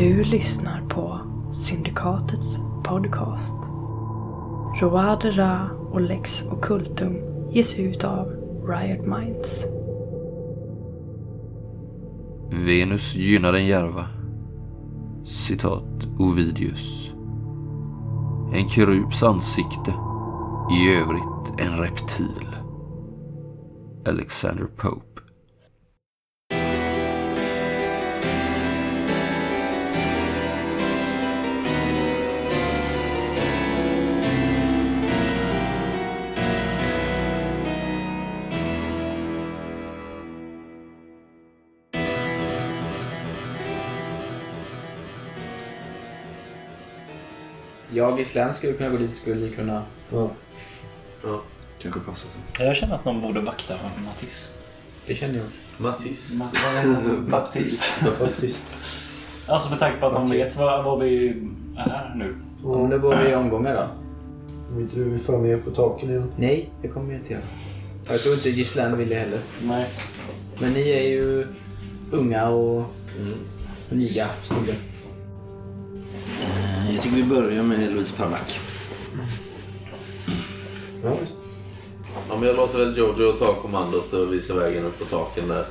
Du lyssnar på Syndikatets podcast. Roadera och Lex Occultum ges ut av Riot Minds. Venus gynnar den järva. Citat Ovidius. En kerubs ansikte. I övrigt en reptil. Alexander Pope. Jag Gislen skulle kunna gå dit, skulle kunna... Ja. Ja, Kanske passar sig. Jag känner att någon borde vakta Mattis. Det känner jag också. Mattis. Ma- vad heter han? Baptist. Alltså med tanke på att de vet var, var vi är nu. Om det går i omgångar då? Om inte du följer med på taken igen. Nej, det kommer jag inte göra. Jag tror inte Gislen vill det heller. Nej. Men ni är ju unga och nya snubbar. Tycker vi börjar med Louise Parnack. Ja, visst. Ja, men jag låter väl Jojo ta kommandot och visa vägen upp på taken där.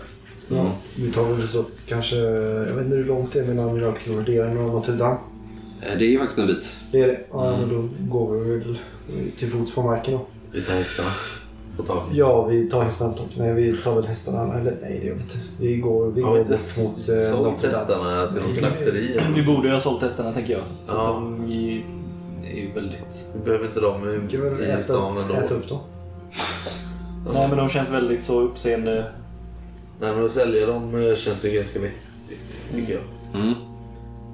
Ja, vi tar väl så kanske, jag vet inte hur långt det är mellan Mirakelgårdaren och Notre Dame. Eh, Det är faktiskt en bit. Det är det? Ja, men då går vi väl till fots på marken då. Vi tar hästarna på taket. Ja, vi tar hästarna på taket. Nej, vi tar väl hästarna. Eller nej, det gör vi inte. Vi går, vi Har går bort mot eh, sålt hästarna till något slakteri? Vi borde ju ha sålt hästarna tänker jag. För Ja. att de är... Ju väldigt... Vi behöver inte dem Vi kan väl i, i stan ändå. äta upp dem. Nej men de känns väldigt så uppseende... Nej, men att sälja dem eh, känns ju ganska vettigt, tycker jag. Mm.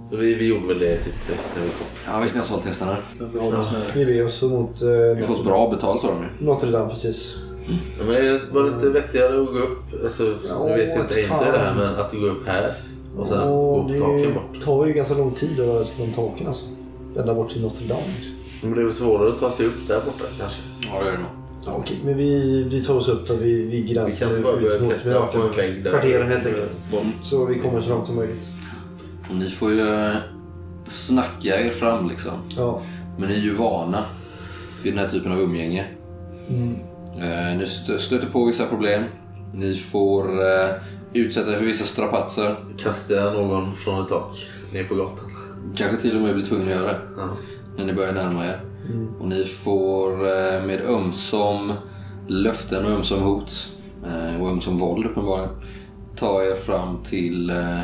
Så vi, vi gjorde väl det typ när vi kom. Ja, vi har sålt hästarna. Vi. Vi beger oss mot eh, Vi får bra betalt för dem ju. Notre Dame precis. Ja, men det var lite vettigare att gå upp. Alltså, Ja, nu vet jag inte inser det här, men att gå upp här och sen Och gå på taken bort. det tar ju ganska lång tid att röra sig från taken alltså. Ända bort till Notre Dame. Men det är väl svårare att ta sig upp där borta kanske. Ja, det är det nog. Ja, okej, men vi, vi tar oss upp där vi, vi Vi gränsar kan inte bara ut mot kvarteren helt enkelt. Folk- Så vi kommer så långt som möjligt. Ni får ju eh, snacka er fram liksom. Ja. Men ni är ju vana vid den här typen av umgänge. Mm. Eh, Ni stö- stöter på vissa problem. Ni får eh, utsätta er för vissa strapatser. Kastar jag någon från ett tak ner på gatan. Kanske till och med blir tvungna att göra det. Ja. när ni börjar närma er. Och ni får eh, med ömsom löften och ömsom hot eh, och ömsom våld uppenbarligen ta er fram till eh,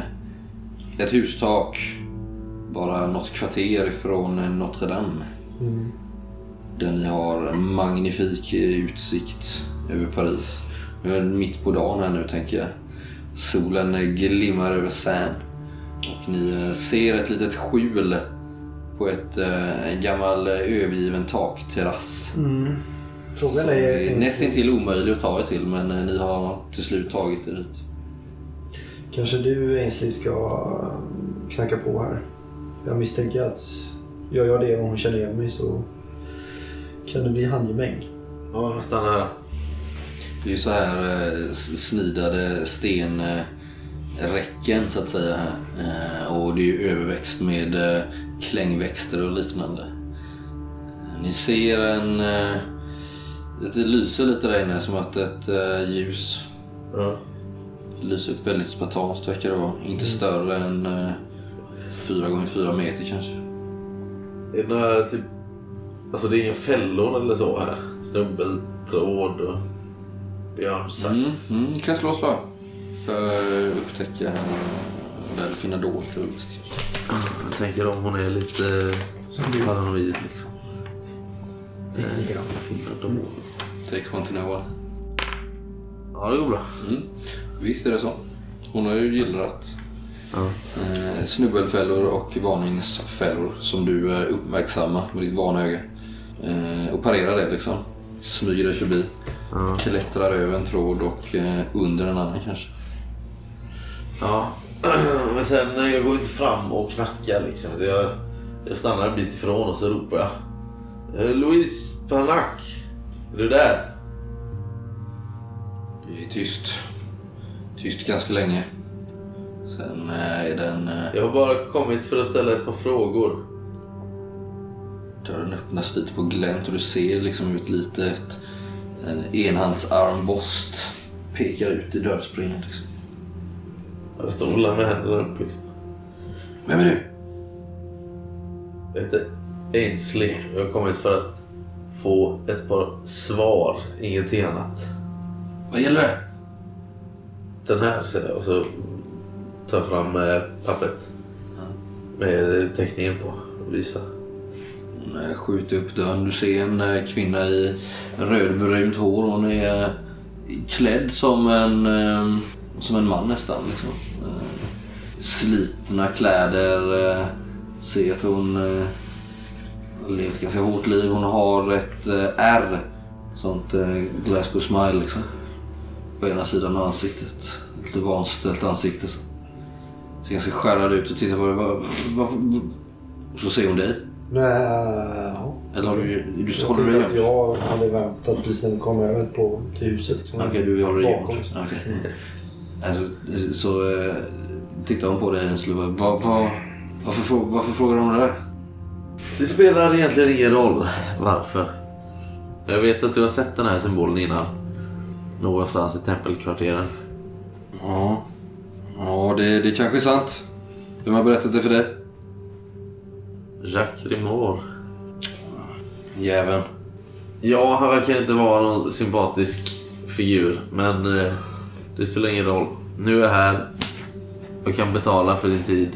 ett hustak bara något kvarter ifrån Notre Dame. Där ni har magnifik utsikt över Paris. Nu är mitt på dagen här nu tänker jag. Solen glimmar över Seine. Och ni eh, ser ett litet skjul på ett, eh, en gammal eh, övergiven takterrass. Frågan Som är... är nästintill omöjlig att ta er till men ni har till slut tagit er dit. Kanske du Ainsley ska knacka på här. Jag misstänker att gör jag det och hon känner igen mig så kan det bli handgemäng. Ja, jag stannar här. Det är ju så här eh, snidade stenräcken så att säga här. Eh, Och det är ju överväxt med eh, klängväxter och liknande. Eh, Ni ser en... eh, Det lyser lite där inne som att ett eh, ljus Ja. Det lyser upp väldigt spartanskt verkar det vara. Inte större än eh, 4 gånger 4 meter kanske. Är det några typ... Alltså det är inga fällor eller så här? Snubbeltråd och björnsax. Mm, mm, kan slå slag. För att upptäcka eh, där du finner dolt lust. Jag tänker om hon är lite paranoid liksom. Takes one to know one. Ja, det går bra. Mm. Visst är det så. Hon har ju gillrat Ja. eh, snubbelfällor och varningsfällor som du eh, uppmärksammar med ditt vana öga. Eh, och parerar det liksom. Smyger dig förbi. Ja. Klättrar över en tråd och eh, under en annan kanske. Ja. Men sen, eh, jag går inte fram och knackar liksom. Jag, jag stannar en bit ifrån och så ropar jag. "Eh, Louise Parnack, är du där? Det är tyst. Tyst ganska länge. Sen eh, är den... eh, Jag har bara kommit för att ställa ett par frågor. Dörren öppnas lite på glänt och du ser liksom ut litet en enhandsarmborst pekar ut i dörrspringet. Liksom. Jag står väl med händerna upp liksom. Vem är du? Jag heter Ainsley. Jag har kommit för att få ett par svar, ingenting annat. Vad gäller det? Den här jag och så tar jag fram eh, pappret. Med teckningen på och visar. Hon eh, skjuter upp dörren. Du ser en eh, kvinna i rödbrunt hår. Hon är klädd som en, som en man nästan. Liksom. Slitna kläder. Ser att hon har levt ganska hårt liv. Hon har ett R. Sånt Glasgow smile liksom. På ena sidan av ansiktet. Lite vanställt ansikte. Så. Ser ganska skärrad ut och tittar på dig. Så ser hon dig. Nej, ja. Eller har du, du Jag håller du gömd? jag hade väntat precis när vi kom över på, till huset. Liksom. Okej, du håller dig gömd. Okej. Alltså, så eh, tittar hon på dig en. Vad, vad, varför, varför frågar hon det där? Det spelar egentligen ingen roll varför. Jag vet att du har sett den här symbolen innan. Någonstans i tempelkvarteren. Ja, ja det, det kanske är sant. Vem har berättat det för dig? Jacques Rimour. Jäveln. Ja, han verkar inte vara någon sympatisk figur. Men eh, det spelar ingen roll. Nu är jag här. Jag kan betala för din tid.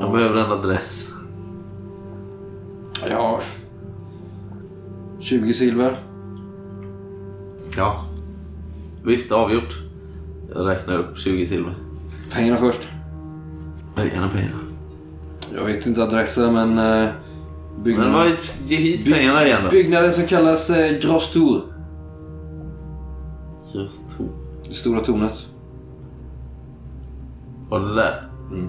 Jag behöver en adress. Ja. 20 silver. Ja. Visst, avgjort. Jag räknar upp 20 silver. Pengarna först. Pengarna, pengarna. Jag vet inte adressen men... Eh, Men byggnaden, vad, ge hit pengarna igen då. byggnaden som kallas eh, Gras Tour. Just to. Det stora tornet. Var det där? Mm.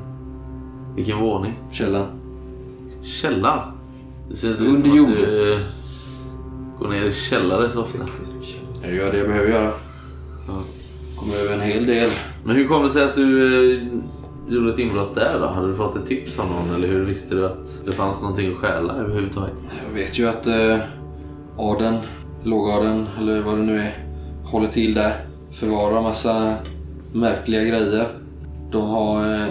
Vilken våning? Källan. Källaren? Du ser inte Under jord. eh, går ner i källare så ofta. Jag gör det jag behöver göra. Ja. Kommer över en hel del. Men hur kom det sig att du eh, gjorde ett inbrott där då? Hade du fått ett tips av någon eller hur visste du att det fanns någonting att stjäla överhuvudtaget? Jag vet ju att eh, adeln, lågadeln eller vad det nu är, håller till där. Förvarar massa märkliga grejer. De har eh,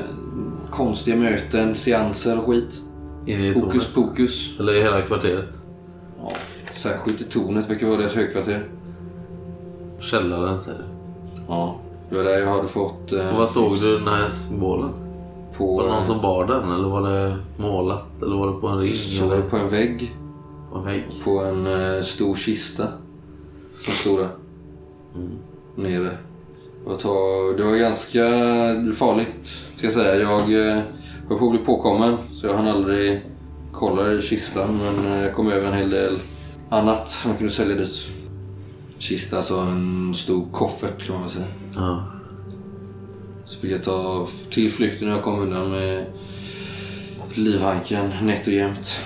konstiga möten, seanser och skit. Inne i Hokus tornet? pokus. Eller i hela kvarteret? Ja, särskilt i tornet verkar vara deras högkvarter. Källaren säger du. Ja, det var där jag hade fått... Eh, Och vad såg tips du den här symbolen? På, Var det någon eh, som bar den eller var det målat? Eller var det på en ring? såg eller det på en vägg. på en vägg? På en eh, stor kista. Som stod där. Nere. Och ta, det var ganska farligt ska jag säga. Jag eh, höll på att bli påkommen så jag hann aldrig kolla i kistan men eh, jag kom över en hel del annat som kunde sälja dit. Kista, alltså en stor koffert kan man väl säga. Ja. Så fick jag ta tillflykten när jag kom undan med livhanken nätt och jämnt.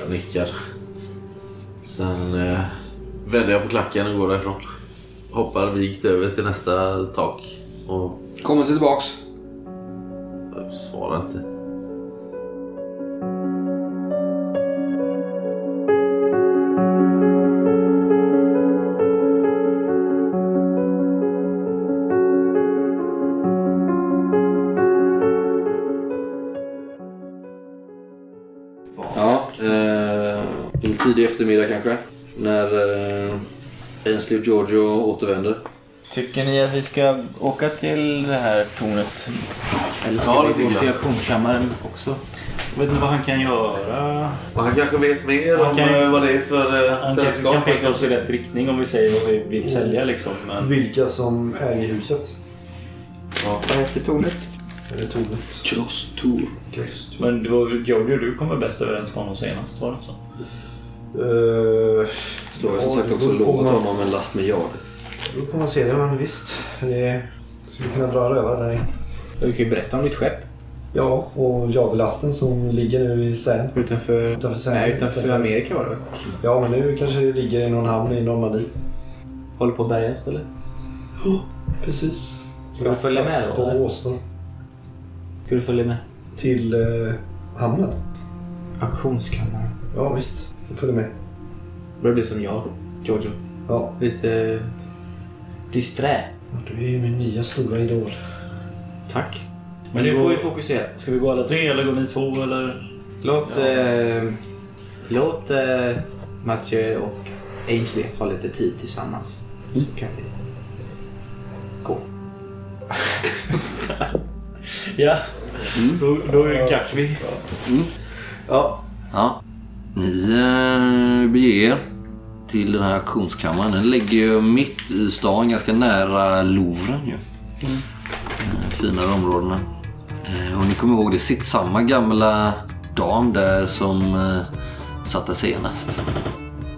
Jag nickar. Sen eh, vänder jag på klacken och går därifrån. Hoppar vikt över till nästa tak. Och Kommer inte tillbaks. jag svarar inte. Tidig eftermiddag kanske. När eh, Ainsley och Giorgio återvänder. Tycker ni att vi ska åka till det här tornet? Eller ska Ja, det vi tycker gå till jag. auktionskammaren också? Jag vet inte vad han kan göra. Och han kanske vet mer Han om kan- eh, vad det är för eh, Han kanske sällskap. kan peka oss i rätt riktning om vi säger vad vi vill sälja liksom. Men Vilka som äger huset. Vad heter tornet? Eller tornet. Cross Tour. Just. Men det var Giorgio, du kom väl bäst överens med honom senast? Var det så? Uh, har ju som sagt också lovat honom en last miljard. Då får man se det, men visst. Det skulle kunna dra rövare där. Du kan ju berätta om ditt skepp. Ja, och jaglasten som ligger nu i Seine. Utanför... Utanför Seine. Nej, utanför Amerika var det? Ja, men nu kanske det ligger i någon hamn i Normandie. Håller på att bärgas eller? Precis. du följa med då, eller? Ska du följa med? Till eh, hamnen. Auktionskammaren. Ja visst, följer med. Det börjar bli som jag, Giorgio. Ja, Lite eh, disträ. du är ju min nya stora idol. Tack. Men nu får vi fokusera. Ska vi gå alla tre eller går ni två eller? Låt, Ja. eh, låt eh, Mathieu och Ainsley ha lite tid tillsammans. Så kan vi gå. Ja. Då, då gack vi. Ja. Ja. Ni eh, beger er till den här auktionskammaren. Den ligger ju mitt i stan, ganska nära Louvren ju. Eh, finare områdena. Eh, och ni kommer ihåg, det sitter samma gamla dam där som eh, satt där senast.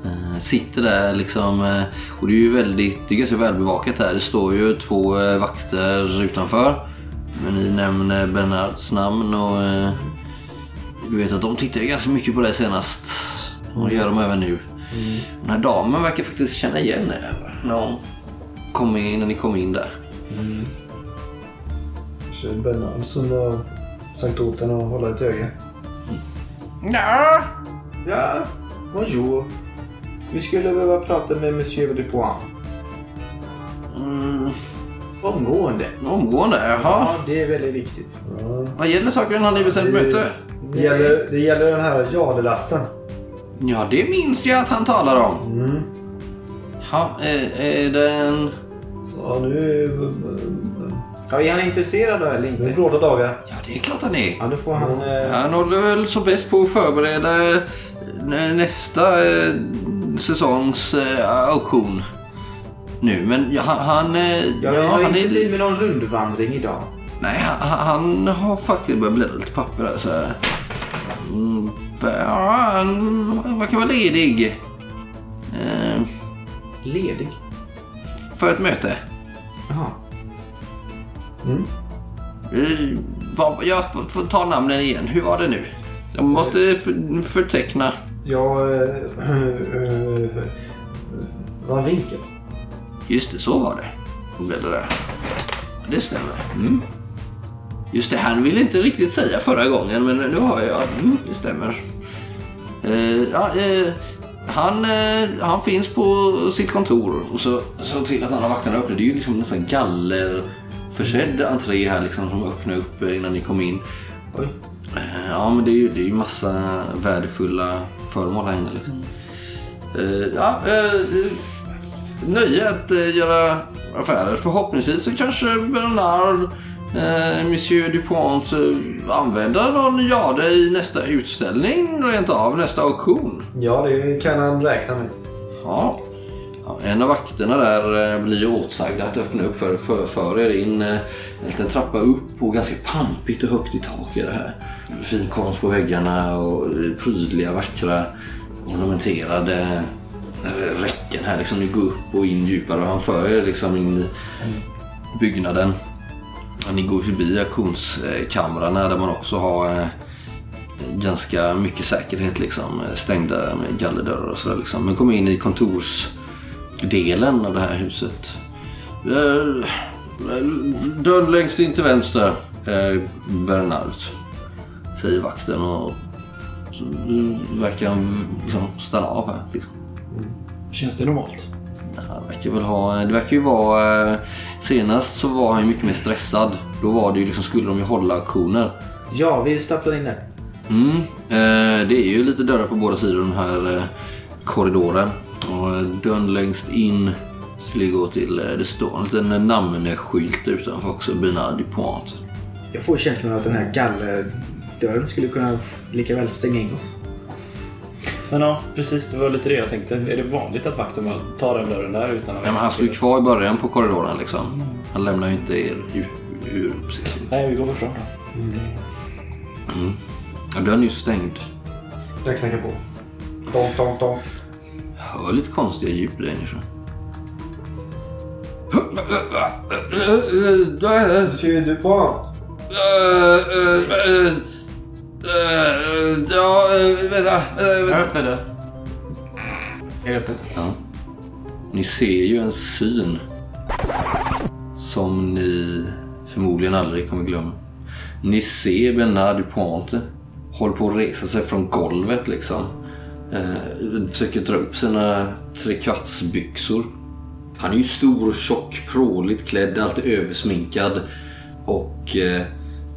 Eh, sitter där liksom, eh, och det är ju väldigt, det är ganska välbevakat här. Det står ju två eh, vakter utanför. Men ni nämner Bernards namn och du vet att de tittade ganska mycket på det senast. Och det gör de även nu. Den här damen verkar faktiskt känna igen er när, hon kom in, när ni kom in där. Kanske Bernard som har sagt åt henne att hålla ett öga. Ja. Ja, bonjour. Vi skulle behöva prata med Monsieur Dupont. Mm, Omgående. omgående, jaha. Ja, det är väldigt viktigt. Ja. Vad gäller saken? Har ni bestämt möte? Det gäller, det gäller den här jadelasten. Ja, det minns jag att han talar om. Mm. Ja, är, är det en... Ja, nu är Ja, är han intresserad då eller nu är det inte? bråda dagar. Ja, det är klart han är. Ja, då får han... Eh, Han håller väl som bäst på att förbereda eh, nästa eh, säsongs eh, auktion. Nu, men ja, han... han, eh, jag ja, har han inte är, tid med någon rundvandring idag. Nej, han, han har faktiskt börjat bläddra lite papper där så här. Mm, ja, han verkar vara ledig. Eh, Ledig? för ett möte. Jaha. Eh, vad, jag får, får ta namnen igen. Hur var det nu? Jag måste för, förteckna. Ja, äh, äh, Van Winkel. Just det, så var det. Där. Det stämmer. Mm. Just det, han ville inte riktigt säga förra gången, men nu har jag... Mm, det stämmer. Eh, ja, eh, han, eh, han finns på sitt kontor och så så till att alla vakterna öppnar. Det är ju liksom nästan gallerförsedd entré här liksom som öppnar upp eh, innan ni kom in. Oj. Eh, Ja, men det är ju, det är ju massa värdefulla föremål här inne. Liksom. Ja, eh, eh, nöje att göra affärer. Förhoppningsvis så kanske Bernard, eh, Monsieur Dupont eh, använder någon jade i nästa utställning rent av, nästa auktion. Ja, det kan han räkna med. Ja. Ja, en av vakterna där eh, blir åtsagd att öppna upp för, för, för er in eh, en liten trappa upp och ganska pampigt och högt i tak är det här. Fin konst på väggarna och eh, prydliga, vackra, ornamenterade räcken här. Liksom ni går upp och in djupare och han för er liksom in i byggnaden. Ja, Ni går förbi auktionskamrarna där man också har eh, ganska mycket säkerhet liksom. Stängda med gallerdörrar och sådär liksom. Men kommer in i kontorsdelen av det här huset. Eh, Dörren längst in till vänster. Eh, Bernards. Säger vakten och så verkar han liksom stanna av här. Liksom. Känns det normalt? Han verkar väl ha, det verkar ju vara... Senast så var han ju mycket mer stressad. Då var det ju liksom, skulle de ju hålla auktioner. Ja, vi stapplar in där. Mm. Eh, det är ju lite dörrar på båda sidor den här eh, korridoren. Och eh, dörren längst in skulle gå till, eh, det står en liten namnskylt utanför också, Bernard Dupont. Jag får känslan av att den här gallerdörren skulle kunna lika väl stänga in oss. Men ja, precis. Det var lite det jag tänkte. Är det vanligt att vakten bara tar den dörren där utan att... Ja, men han stod ju kvar i början på korridoren liksom. Han lämnar ju inte er ur, ur precis. Nej, vi går för fram då. Ja, dörren är ju stängd. Jag knackar på. Donk, donk, donk. Jag hör lite konstiga ljud där inifrån. Monsieur Dupont. Ja, vänta. Jag öppnar det. Är det öppet? Ja. Ni ser ju en syn som ni förmodligen aldrig kommer glömma. Ni ser Bernard Duponte håller på att resa sig från golvet liksom. Eh, försöker dra upp sina trekvartsbyxor. Han är ju stor och tjock, pråligt klädd, alltid översminkad. Och eh,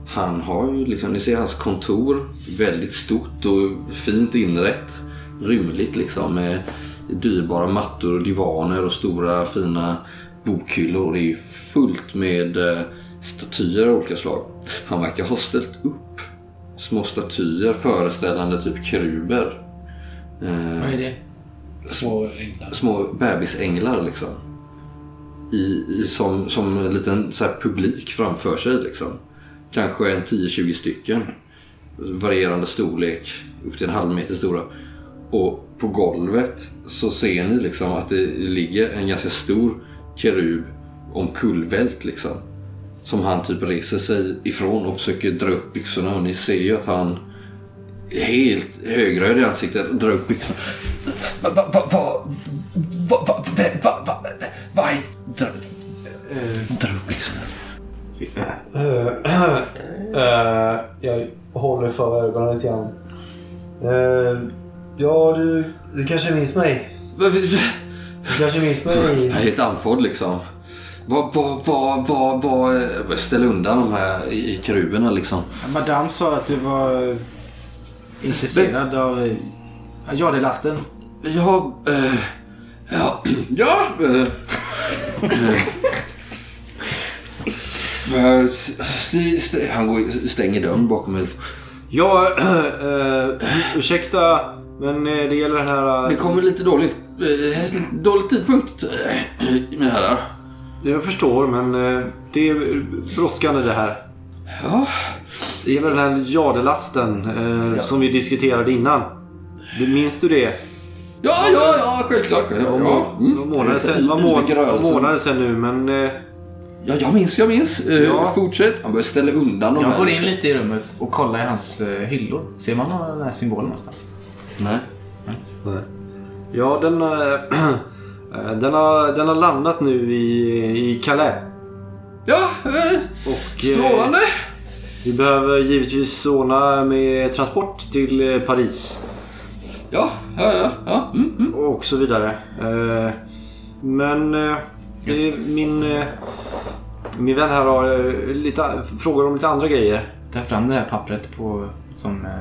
han har ju liksom, ni ser hans kontor, väldigt stort och fint inrett. Rymligt liksom med dyrbara mattor och divaner och stora fina bokhyllor. Det är ju fullt med eh, statyer av olika slag. Han verkar ha ställt upp små statyer föreställande typ keruber. Eh, Vad är det? Små änglar. små bebisänglar liksom. I, i, som, som en liten så här, publik framför sig liksom. Kanske en 10-20 stycken. Varierande storlek, upp till en halv meter stora. Och på golvet så ser ni liksom att det ligger en ganska stor kerub omkullvält liksom. Som han typ reser sig ifrån och försöker dra upp byxorna och ni ser ju att han är helt högröd i ansiktet och drar upp byxorna. Va, va, va, va, va, va, va, va, va, va, dra, dra upp byxorna. Eh, eh, jag håller för ögonen lite grann. Eh, ja, du, du kanske minns mig? Du kanske minns mig? Jag är helt andfådd liksom. Vad, vad, vad, vad, vad, ställ undan de här i keruberna liksom. Madame sa att du var intresserad av eh, ja, det är lasten. Ja, eh, ja, ja. Eh, eh, han går, stänger dörren bakom mig. Ja, äh, ursäkta. Men eh, det gäller den här... Det kommer lite dåligt. Eh, dålig tidpunkt, eh, mina herrar. Jag förstår, men eh, det är brådskande det här. Ja, Det gäller den här jadelasten eh, som vi diskuterade innan. Du, minns du det? ja, ja, ja självklart. Ja, ja. Var månader var må- var månader sedan nu, men... Ja, jag minns, jag minns. Eh, Ja. Fortsätt. Han börjar ställa undan de Jag går in liksom. lite i rummet och kollar i hans eh, hyllor. Ser man någon- den här symbolen någonstans? Nej. ja, den, eh, den, har, den har landat nu i, i Calais. Ja, eh, Och, eh, strålande. Vi behöver givetvis ordna med transport till Paris. Ja, ja, ja. ja. Mm, mm. Och så vidare. Eh, Men det är min, eh, min vän här har eh, lite, frågor om lite andra grejer. Ta fram det här pappret på, som eh,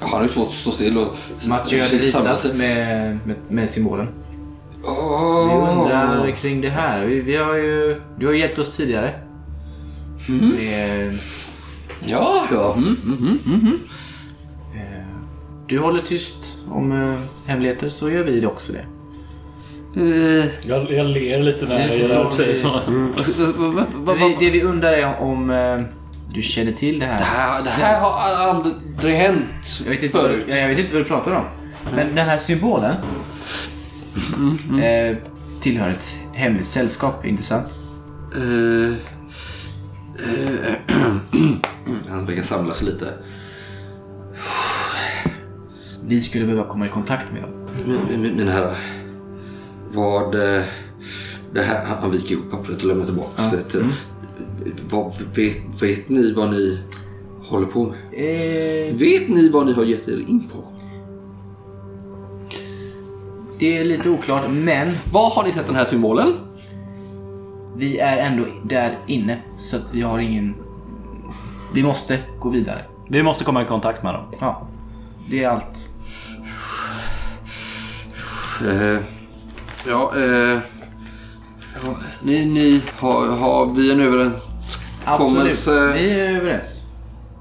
Ja, Han har ju svårt att stå still och... Mathieu hade ritat med, med, med symbolen. Vi Åh. undrar kring det här. Vi, vi har ju, du har ju hjälpt oss tidigare. Med, Ja, ja. Mm, mm, mm, mm. eh, du håller tyst om hemligheter så gör vi det också det. Eh, Jag, jag ler lite när jag gör så det. det vi undrar är om eh, du känner till det här. Det här, det här har aldrig hänt Jag vet, inte vad, förut. jag, jag vet inte vad du pratar om. Men den här symbolen eh, tillhör ett hemligt sällskap, inte sant? Eh, eh, Han verkar samla sig lite. Vi skulle behöva komma i kontakt med dem. Mina herrar. Vad... eh, Det här, han- viker ihop pappret och lämnar tillbaka det till... Vad, vet, vet ni vad ni håller på med? Eh, Vet ni vad ni har gett er in på? det är lite oklart, men Var har ni sett den här symbolen? vi är ändå där inne. Så att vi har ingen... Vi måste gå vidare. Vi måste komma i kontakt med dem. Ja, det är allt. Eh, ja, eh, ja, ni, ni har, har vi en Absolut. överenskommelse? Vi är överens.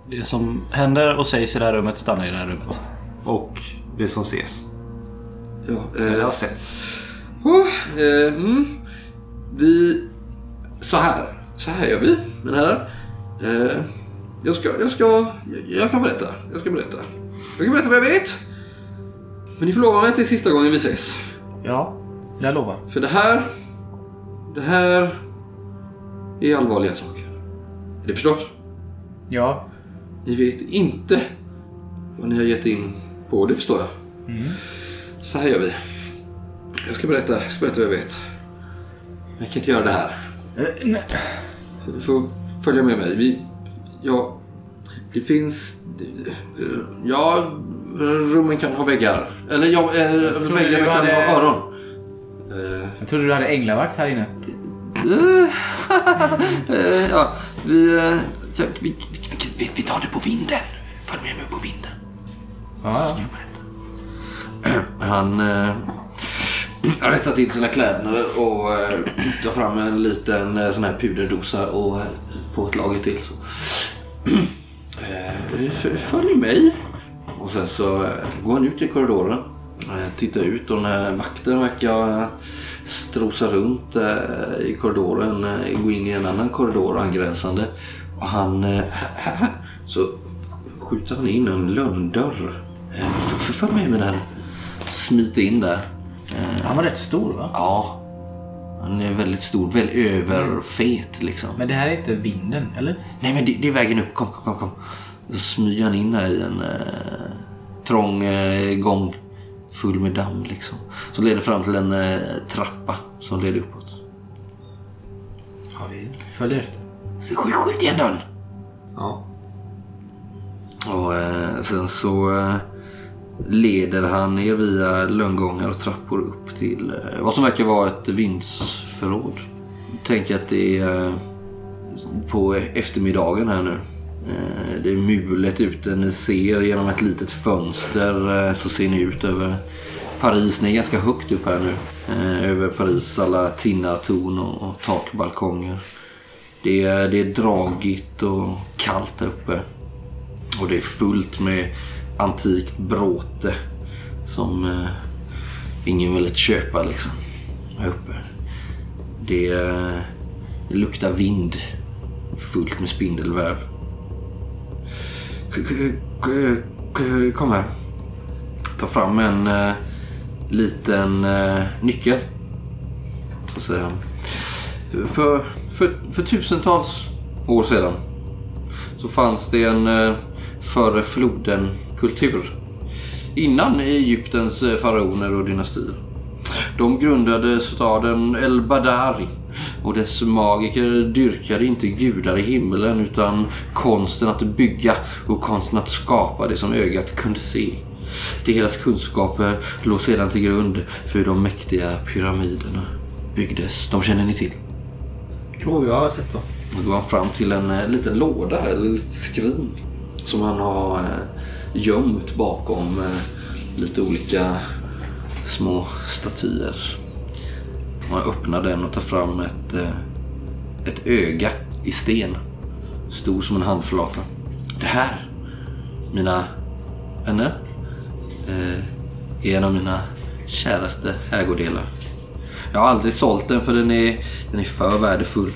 Det som händer och sägs i det här rummet stannar i det här rummet. Och det som ses. Ja, eh, har setts. oh, eh, mm, vi... Så här. Så här gör vi, mina herrar. Eh, jag ska, jag ska, jag, jag kan berätta. Jag ska berätta. Jag kan berätta vad jag vet. Men ni får lova mig att det är sista gången vi ses. Ja, jag lovar. För det här... Det här... är allvarliga saker. Är det förstått? Ja, Ni vet inte vad ni har gett in på, det förstår jag. Så här gör vi. Jag ska berätta, jag ska berätta vad jag vet. Jag kan inte göra det här. Du får följa med mig. Vi, ja, det finns... Ja, rummen kan ha väggar. Eller ja, eh, väggarna du kan ha öron. Eh, Jag trodde du hade änglavakt här inne. eh, ja, vi, eh, ja, vi, vi, vi tar det på vinden. Följ med mig på vinden. Ja, ja. Han har rättat till sina kläder och tar fram en liten sån här puderdosa och på ett lager till. Så. Följ mig. Och sen så går han ut i korridoren. Eh, tittar ut och den här vakten verkar eh, strosa runt eh, i korridoren. Gå in i en annan korridor angränsande. Och han... Så skjuter han in en lönndörr. Följ med mig den. Smit in där. Han var rätt stor va? Ja. Han är väldigt stor, väldigt överfet liksom. Men det här är inte vinden, eller? Nej men det, det är vägen upp, kom, kom, kom. kom. Så smyger han in här i en eh, trång eh, gång full med damm liksom. Som leder fram till en eh, trappa som leder uppåt. Ja, vi följer efter. Så skjut, skjut igen dörren! Ja. Och eh, sen så eh, leder han er via lönngångar och trappor upp till eh, vad som verkar vara ett vindsförråd. Tänk att det är eh, på eftermiddagen här nu. Eh, det är mulet ute. Ni ser genom ett litet fönster eh, så ser ni ut över Paris. Ni är ganska högt upp här nu. Eh, över Paris alla tinnartorn och, takbalkonger. Det är, det är dragigt och kallt där uppe. Och det är fullt med antikt bråte som ingen vill köpa liksom. Här uppe. Det, det luktar vind. Fullt med spindelväv. Kom här. Ta fram en eh, liten eh, nyckel. Och säger han. För, för, för tusentals år sedan så fanns det en eh, före floden-kultur. Innan Egyptens eh, faraoner och dynastier. De grundade staden El Badari och dess magiker dyrkade inte gudar i himlen utan konsten att bygga och konsten att skapa det som ögat kunde se. Deras kunskaper låg sedan till grund för hur de mäktiga pyramiderna byggdes. De känner ni till? Jo, jag har sett dem. Då går han fram till en eh, liten låda, eller litet skrin. Som han har eh, gömt bakom eh, lite olika små statyer. Man öppnar den och tar fram ett, eh, ett öga i sten. Stor som en handflata. Det här, mina vänner, eh, är en av mina käraste ägodelar. Jag har aldrig sålt den för den är, den är för värdefull.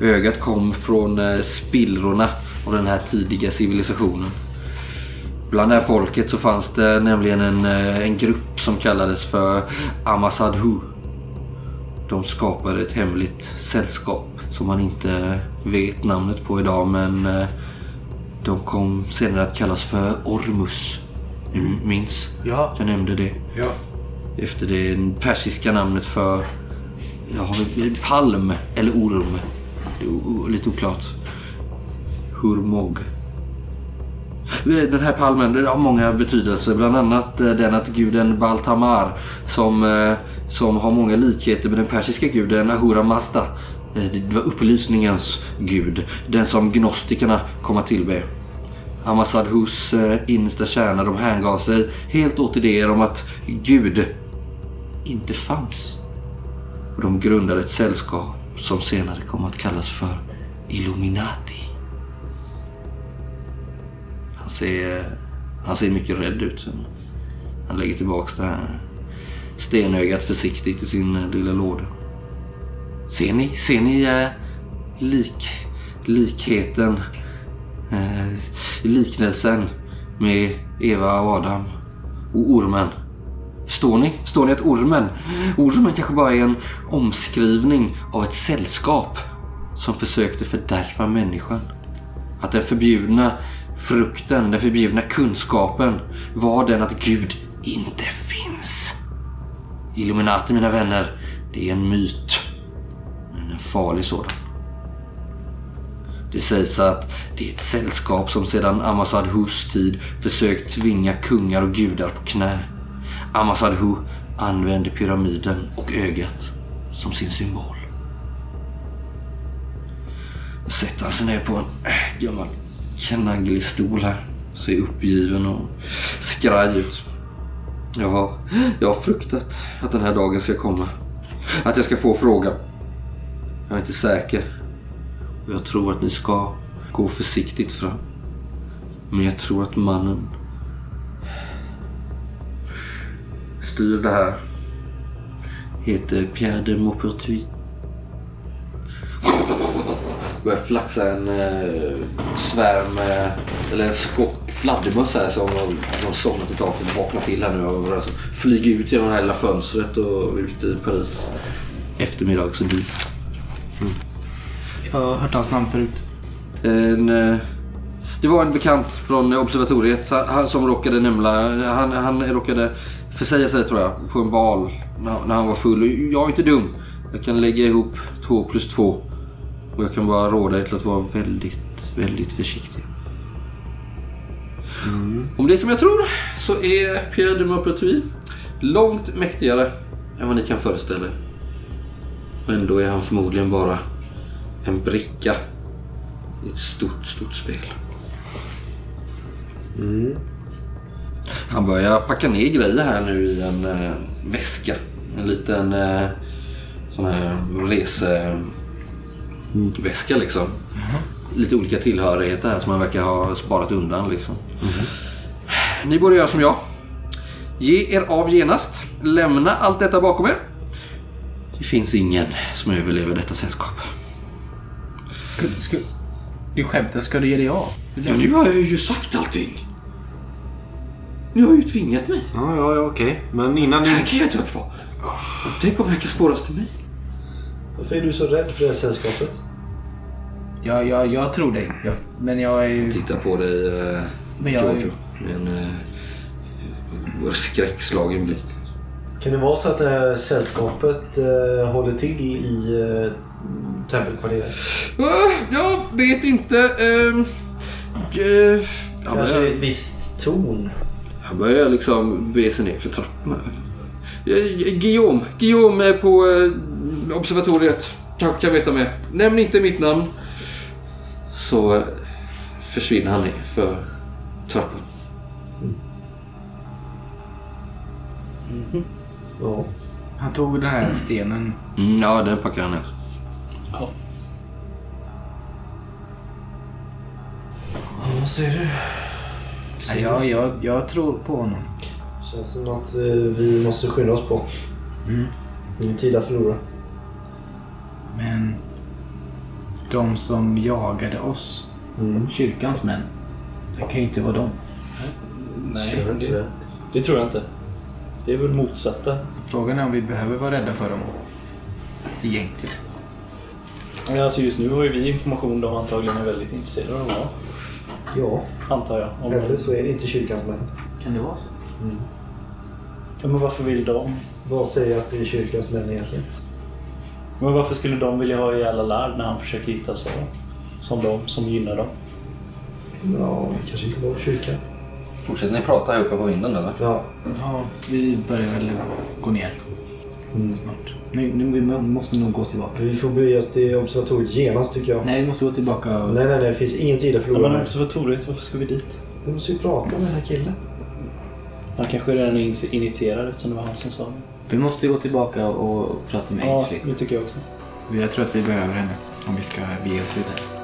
Ögat kom från eh, spillrorna av den här tidiga civilisationen. Bland det här folket så fanns det nämligen en, en grupp som kallades för Amasadhu. De skapade ett hemligt sällskap som man inte vet namnet på idag men eh, de kom senare att kallas för Ormus. Ni minns? Ja. Jag nämnde det. Ja. Efter det persiska namnet för ja, palm eller orm. Det är lite oklart. Hurmog. Eh, den här palmen har många betydelser. Bland annat eh, den att guden Baltamar som, eh, som har många likheter med den persiska guden Ahura Mazda. Det var upplysningens gud. Den som gnostikerna kom att tillbe. Amasadhus innersta kärna de hängav sig helt åt idéer om att Gud inte fanns. Och de grundade ett sällskap som senare kom att kallas för Illuminati. Han ser, han ser mycket rädd ut. Han lägger tillbaks det här stenögat försiktigt i sin eh, lilla låda. Ser ni? Ser ni eh, lik, likheten? Eh, liknelsen med Eva och Adam och ormen. Förstår ni? Förstår ni att ormen, ormen kanske bara är en omskrivning av ett sällskap som försökte fördärva människan. Att den förbjudna frukten, den förbjudna kunskapen var den att Gud inte finns. Illuminati mina vänner, det är en myt. Men en farlig sådan. Det sägs att det är ett sällskap som sedan Amasad Hus tid försökt tvinga kungar och gudar på knä. Amasad Hu använde pyramiden och ögat som sin symbol. Sätter han sig ner på en äh, gammal knagglig stol här. Ser uppgiven och skraj ut. Ja, jag har fruktat att den här dagen ska komma. Att jag ska få frågan. Jag är inte säker. Och jag tror att ni ska gå försiktigt fram. Men jag tror att mannen styr det här heter Pierre de Maupertuis. Börjar flaxa en eh, svärm, eh, eller en skock fladdermöss här som har somnat i taket och vaknar till här nu och alltså, flyger ut genom det här lilla fönstret och ut i Paris eftermiddagsvis. Jag har hört hans namn förut. En, eh, det var en bekant från observatoriet han- som råkade nämla, han, han råkade försäga sig tror jag på en bal när, när han var full. Jag är inte dum. Jag kan lägga ihop två plus två. Och jag kan bara råda er till att vara väldigt, väldigt försiktig. Om det är som jag tror så är Pierre de Maupertuis långt mäktigare än vad ni kan föreställa er. Och ändå är han förmodligen bara en bricka i ett stort, stort spel. Han börjar packa ner grejer här nu i en eh, väska. En liten eh, sån här reseväska liksom. Lite olika tillhörigheter här som han verkar ha sparat undan liksom. Ni borde göra som jag. Ge er av genast. Lämna allt detta bakom er. Det finns ingen som överlever detta sällskap. Ska, ska, det är skämtet, ska du ge dig av? Ja, nu har jag ju sagt allting. Ni har ju tvingat mig. Ja, ja, ja okej. Men innan du... Här kan jag inte vara kvar. Tänk om det här kan spåras till mig. Varför är du så rädd för det här sällskapet? Ja, ja, jag tror dig. Jag, men jag är ju... Titta på dig, eh, Men jag är Giorgio. Med en eh, skräckslagen blick. Kan det vara så att det här sällskapet eh, håller till i eh, tempelkvarteret? Ah, jag vet inte. eh, han, Kanske börjar, ett visst ton? han börjar liksom be sig ner för trapporna. Eh, Guillaume. Guillaume är på eh, observatoriet. Kanske kan veta mer. Nämn inte mitt namn. Så försvinner han ner för trappan. Ja. Han tog den här stenen. Mm, ja, den packar han ner. ja vad säger du? Ja, jag, jag, jag tror på honom. Känns som att eh, vi måste skynda oss på. Mm. Ingen tid att förlora. Men de som jagade oss, Mm. kyrkans män, det kan ju inte vara dem. Nej, det. Det tror jag inte. Det är väl motsatta. Frågan är om vi behöver vara rädda för dem. Egentligen. Alltså just nu har ju vi information de antagligen är väldigt intresserade av. Ja, antar jag. Om eller så är det inte kyrkans män. Kan det vara så? ja, men varför vill de? Vad säger att det är kyrkans män egentligen? Men varför skulle de vilja ha ihjäl Allard när han försöker hitta svar? Som de som gynnar dem. Ja, det kanske inte var kyrkan. Fortsätter ni prata här uppe på vinden eller? Ja. Ja, vi börjar väl gå ner snart. Nu, nu, vi måste nog gå tillbaka. Vi får bege oss till observatoriet genast tycker jag. Nej, vi måste gå tillbaka. och- Nej, nej, nej. Det finns ingen tid att Ja, förlora. men observatoriet, varför ska vi dit? Vi måste ju prata med den här killen. Han kanske redan är in- initierad eftersom det var han som sa det. Vi måste gå tillbaka och prata med Ja, Ainsley. det tycker jag också. Jag tror att vi behöver henne om vi ska bege oss vidare.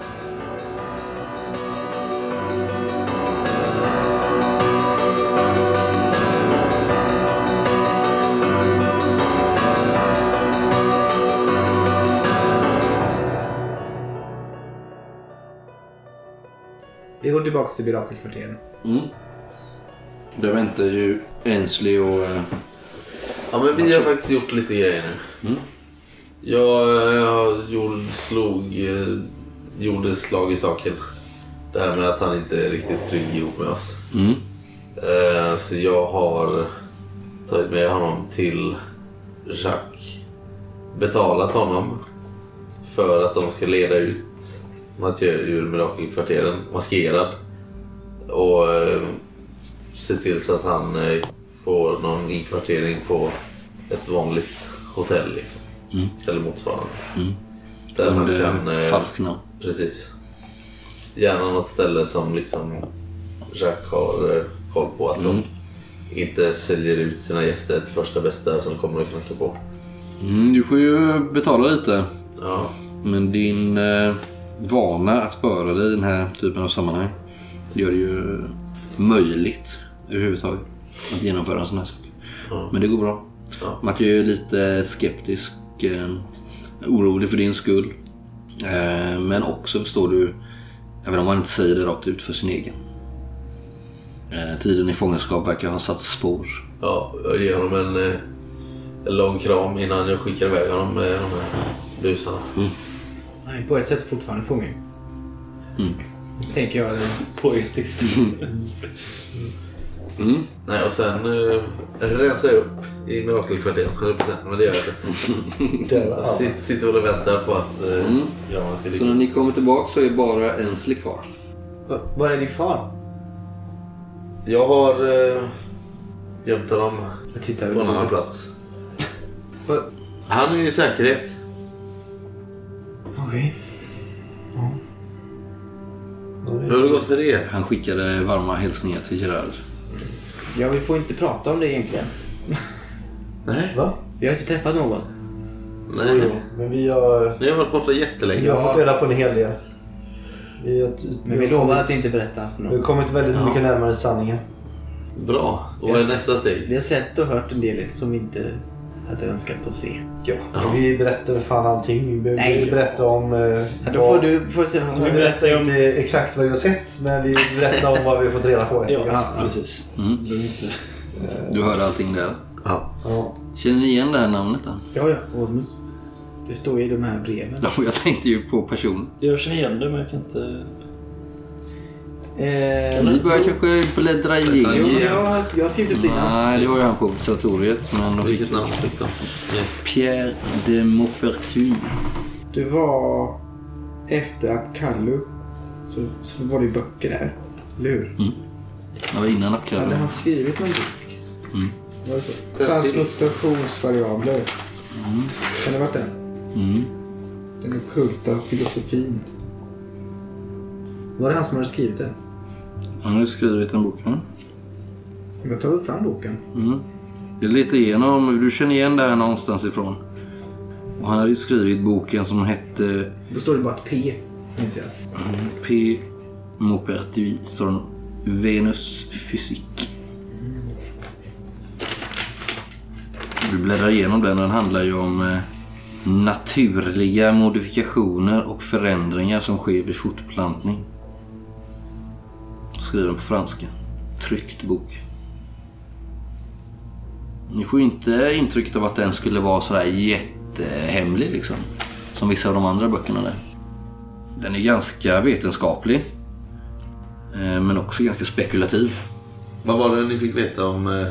Vi går tillbaka till Mirakelkvarteren. Mm. Där väntar ju Ainsley och... Ja, men vi har faktiskt gjort lite grejer nu. Mm. Jag, jag gjorde, slog, eh, gjorde slag i saken. Det här med att han inte är riktigt trygg ihop med oss. Mm. Eh, Så jag har tagit med honom till Jacques. Betalat honom för att de ska leda ut Mathieu ur mirakelkvarteren maskerad. Och eh, se till så att han eh, får någon inkvartering på ett vanligt hotell liksom. Mm. Eller motsvarande. Mm. Där Under kan... eh, falskt namn. Precis. Gärna något ställe som liksom Jacques har eh, koll på. Att Mm. de inte säljer ut sina gäster till första bästa som kommer att knacka på. Mm, du får ju betala lite. Ja, Men din eh, vana att föra dig i den här typen av sammanhang gör det ju möjligt överhuvudtaget att genomföra en sån här sak. Ja. Men det går bra. Ja. Mattias är lite skeptisk, eh, orolig för din skull. Eh, men också förstår du, även om man inte säger det rakt ut för sin egen. Eh, tiden i fångenskap verkar ha satt spår. ja jag ger honom en, en lång kram innan jag skickar iväg honom med de här busarna. Han är på ett sätt fortfarande fånge. Mm. Tänker jag. Poetiskt. Mm. Nej, och sen eh, rensar jag upp i mirakelkvarteren 100% men det gör jag inte. Ja. sitter, och väntar på att eh, Mm. ska Så när ni kommer tillbaka så är bara Ensli kvar. Va- Var är din far? Jag har eh, gömt honom på en annan plats. Han är i säkerhet. Okej. Hur har det gått för er? Han skickade varma hälsningar till Gerard. Ja, vi får inte prata om det egentligen. Nej. Va? Vi har inte träffat någon. Nej. Men vi har, Ni har varit borta jättelänge. vi har fått reda på en hel del. Vi, har, Men vi har lovar kommit, att inte berätta för Vi har någon. kommit väldigt Ja. mycket närmare sanningen. Bra. Och vad är nästa steg? Vi har sett och hört en del som vi inte hade önskat att se. Ja, Ja. vi berättar väl fan allting. Vi Nej. inte berätta om... Eh, Ja, då vad- får du får se. Vi berättar inte exakt vad vi har sett, men vi berättar om vad vi har fått reda på. Ja, Ja. precis. Mm. Du inte... Du hörde allting där. Ja. Ja. Känner ni igen det här namnet då? Ja, ja. Ormus. Det står i de här breven. Ja, Jag tänkte ju på personen. Jag känner igen det men jag kan inte... Eh, Ni börjar kanske bläddra Jo, igenom. jag, har- jag skrivit upp dina. Nej, det var ju han på observatoriet. Men de fick Vilket namn fick de? Ja. Pierre de Maupertuis. Det var efter att Kallu så, så var det ju böcker där. Eller hur? Det var innan Hade Apkallen. han skrivit någon bok? Mm. Var det så? Transmutationsvariabler. Kan det ha varit den? Mm. Den ockulta filosofin. Var det han som hade skrivit den? Han har ju skrivit en bok. Mm. Jag tar väl fram boken. Mm. Jag letar igenom. Du känner igen det här någonstans ifrån. Och han hade ju skrivit boken som hette Då står det bara ett P. Minns jag. P. Maupertuis. Står det Venus fysik. Du bläddrar igenom den den handlar ju om eh, naturliga modifikationer och förändringar som sker vid fortplantning. Skriven på franska. Tryckt bok. Ni får ju inte intrycket av att den skulle vara sådär jättehemlig liksom. Som vissa av de andra böckerna där. Den är ganska vetenskaplig. eh, Men också ganska spekulativ. Vad var det ni fick veta om eh?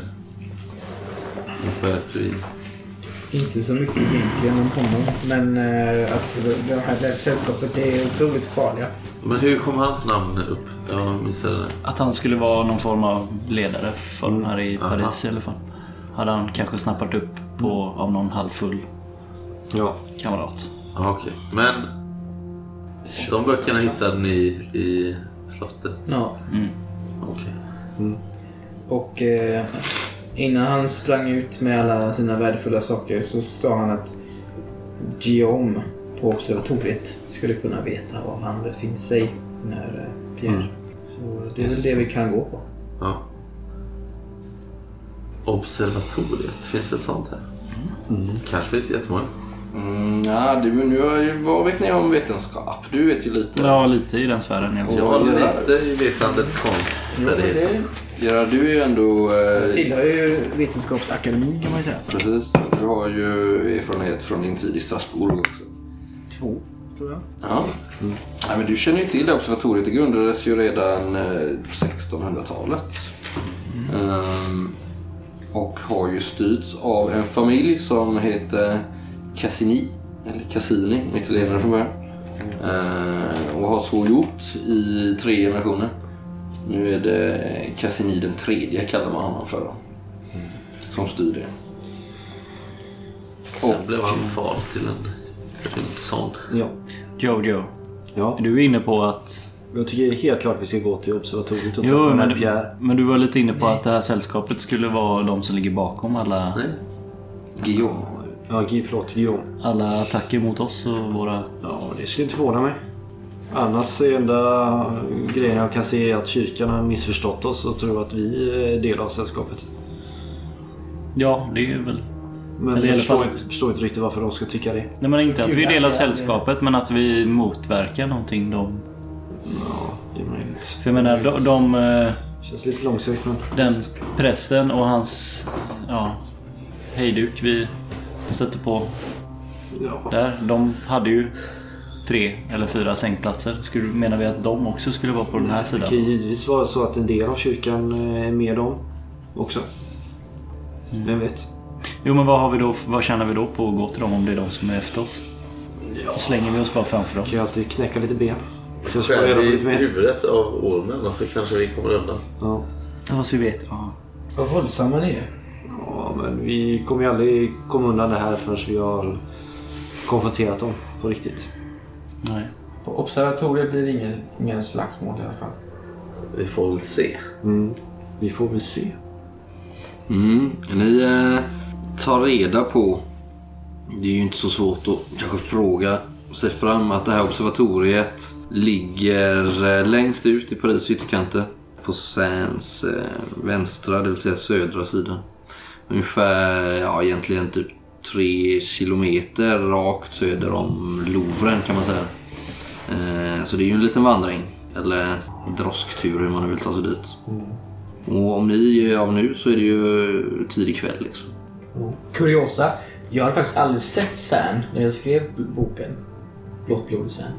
Inte så mycket egentligen om honom. Men eh, att det här sällskapet är otroligt farliga. Men hur kom hans namn upp? Jag missade det. Att han skulle vara någon form av ledare för de här i Aha. Paris i alla fall. Hade han kanske snappat upp på av någon halvfull Ja. kamrat. Ja, Okej. Men de böckerna hittade ni i slottet? Ja. Okej. Och eh, innan han sprang ut med alla sina värdefulla saker så sa han att Guillaume på observatoriet skulle kunna veta var han befinner sig när eh, Pierre. Så det är Yes. väl det vi kan gå på. Ja. Observatoriet, finns det ett sånt här? Kanske finns jättemånga. Mm, ja, du, nu har ju, vad vet ni om vetenskap? Du vet ju lite. Ja, lite i den sfären. fall. Jag har lite i vetandets konst. Gerard, du är ju ändå... Eh, tillhör ju Vetenskapsakademin kan man ju säga. precis. Du har ju erfarenhet från din tid i Strasbourg också. Två, tror jag. Ja. ja men du känner ju till det. Observatoriet det grundades ju redan eh, 1600-talet. Ehm, och har ju styrts av en familj som heter Cassini. eller Cassini, italienare från början. Eh, och har så gjort i tre generationer. Nu är det Cassini den tredje kallar man honom för. Då, som styr det. Sen blev han far till en rymdson. Ja. Jojo, ja. är du inne på att... Jag tycker helt klart att vi ska gå till observatoriet och Jo, träffa men, med Pierre. men du var lite inne på att det här sällskapet skulle vara de som ligger bakom alla, Nej. Guillaume. Ja, förlåt. Guillaume. alla attacker mot oss och våra... Ja, det skulle inte förvåna mig. Annars är enda grejen jag kan se är att kyrkan har missförstått oss och tror att vi är del av sällskapet. Ja, det är väl... Men Eller jag alla förstår fall- inte, förstår inte riktigt varför de ska tycka det. Nej men inte att vi är del av Gud, sällskapet men att vi motverkar någonting de... Ja, det är möjligt. För jag menar de... de eh, Känns lite långsökt men... den prästen och hans... Ja... Hejduk vi stötte på Ja. där. De hade ju tre eller fyra sängplatser. Skulle, menar vi att de också skulle vara på den här Det sidan? kan ju givetvis vara så att en del av kyrkan eh, är med dem också. Vem vet? Jo men vad har vi då? Vad tjänar vi då på att gå till dem om det är de som är efter oss? Då slänger vi oss bara framför dem. Kan ju alltid knäcka lite ben. Kanske på i huvudet av ormen så kanske vi kommer undan. Ja. Ja, så vi vet. Ja. Vad våldsamma ni är. ja, men vi kommer ju aldrig komma undan det här förrän vi har konfronterat dem på riktigt. Nej. På observatoriet blir det ingen, ingen slagsmål i alla fall. Vi får väl se. Mm. Vi får väl se. Mm. Ni eh, tar reda på, det är ju inte så svårt att kanske fråga sig fram att det här observatoriet ligger eh, längst ut i Paris ytterkanter på Seines eh, vänstra, det vill säga södra sidan. Ungefär, ja egentligen typ tre kilometer rakt söder om Louvren kan man säga. Eh, så det är ju en liten vandring. Eller drosktur hur man nu vill ta sig dit. Och om ni är av nu så är det ju tidig kväll liksom. Kuriosa. Jag hade faktiskt aldrig sett Sam när jag skrev boken. Blått blod i Sam.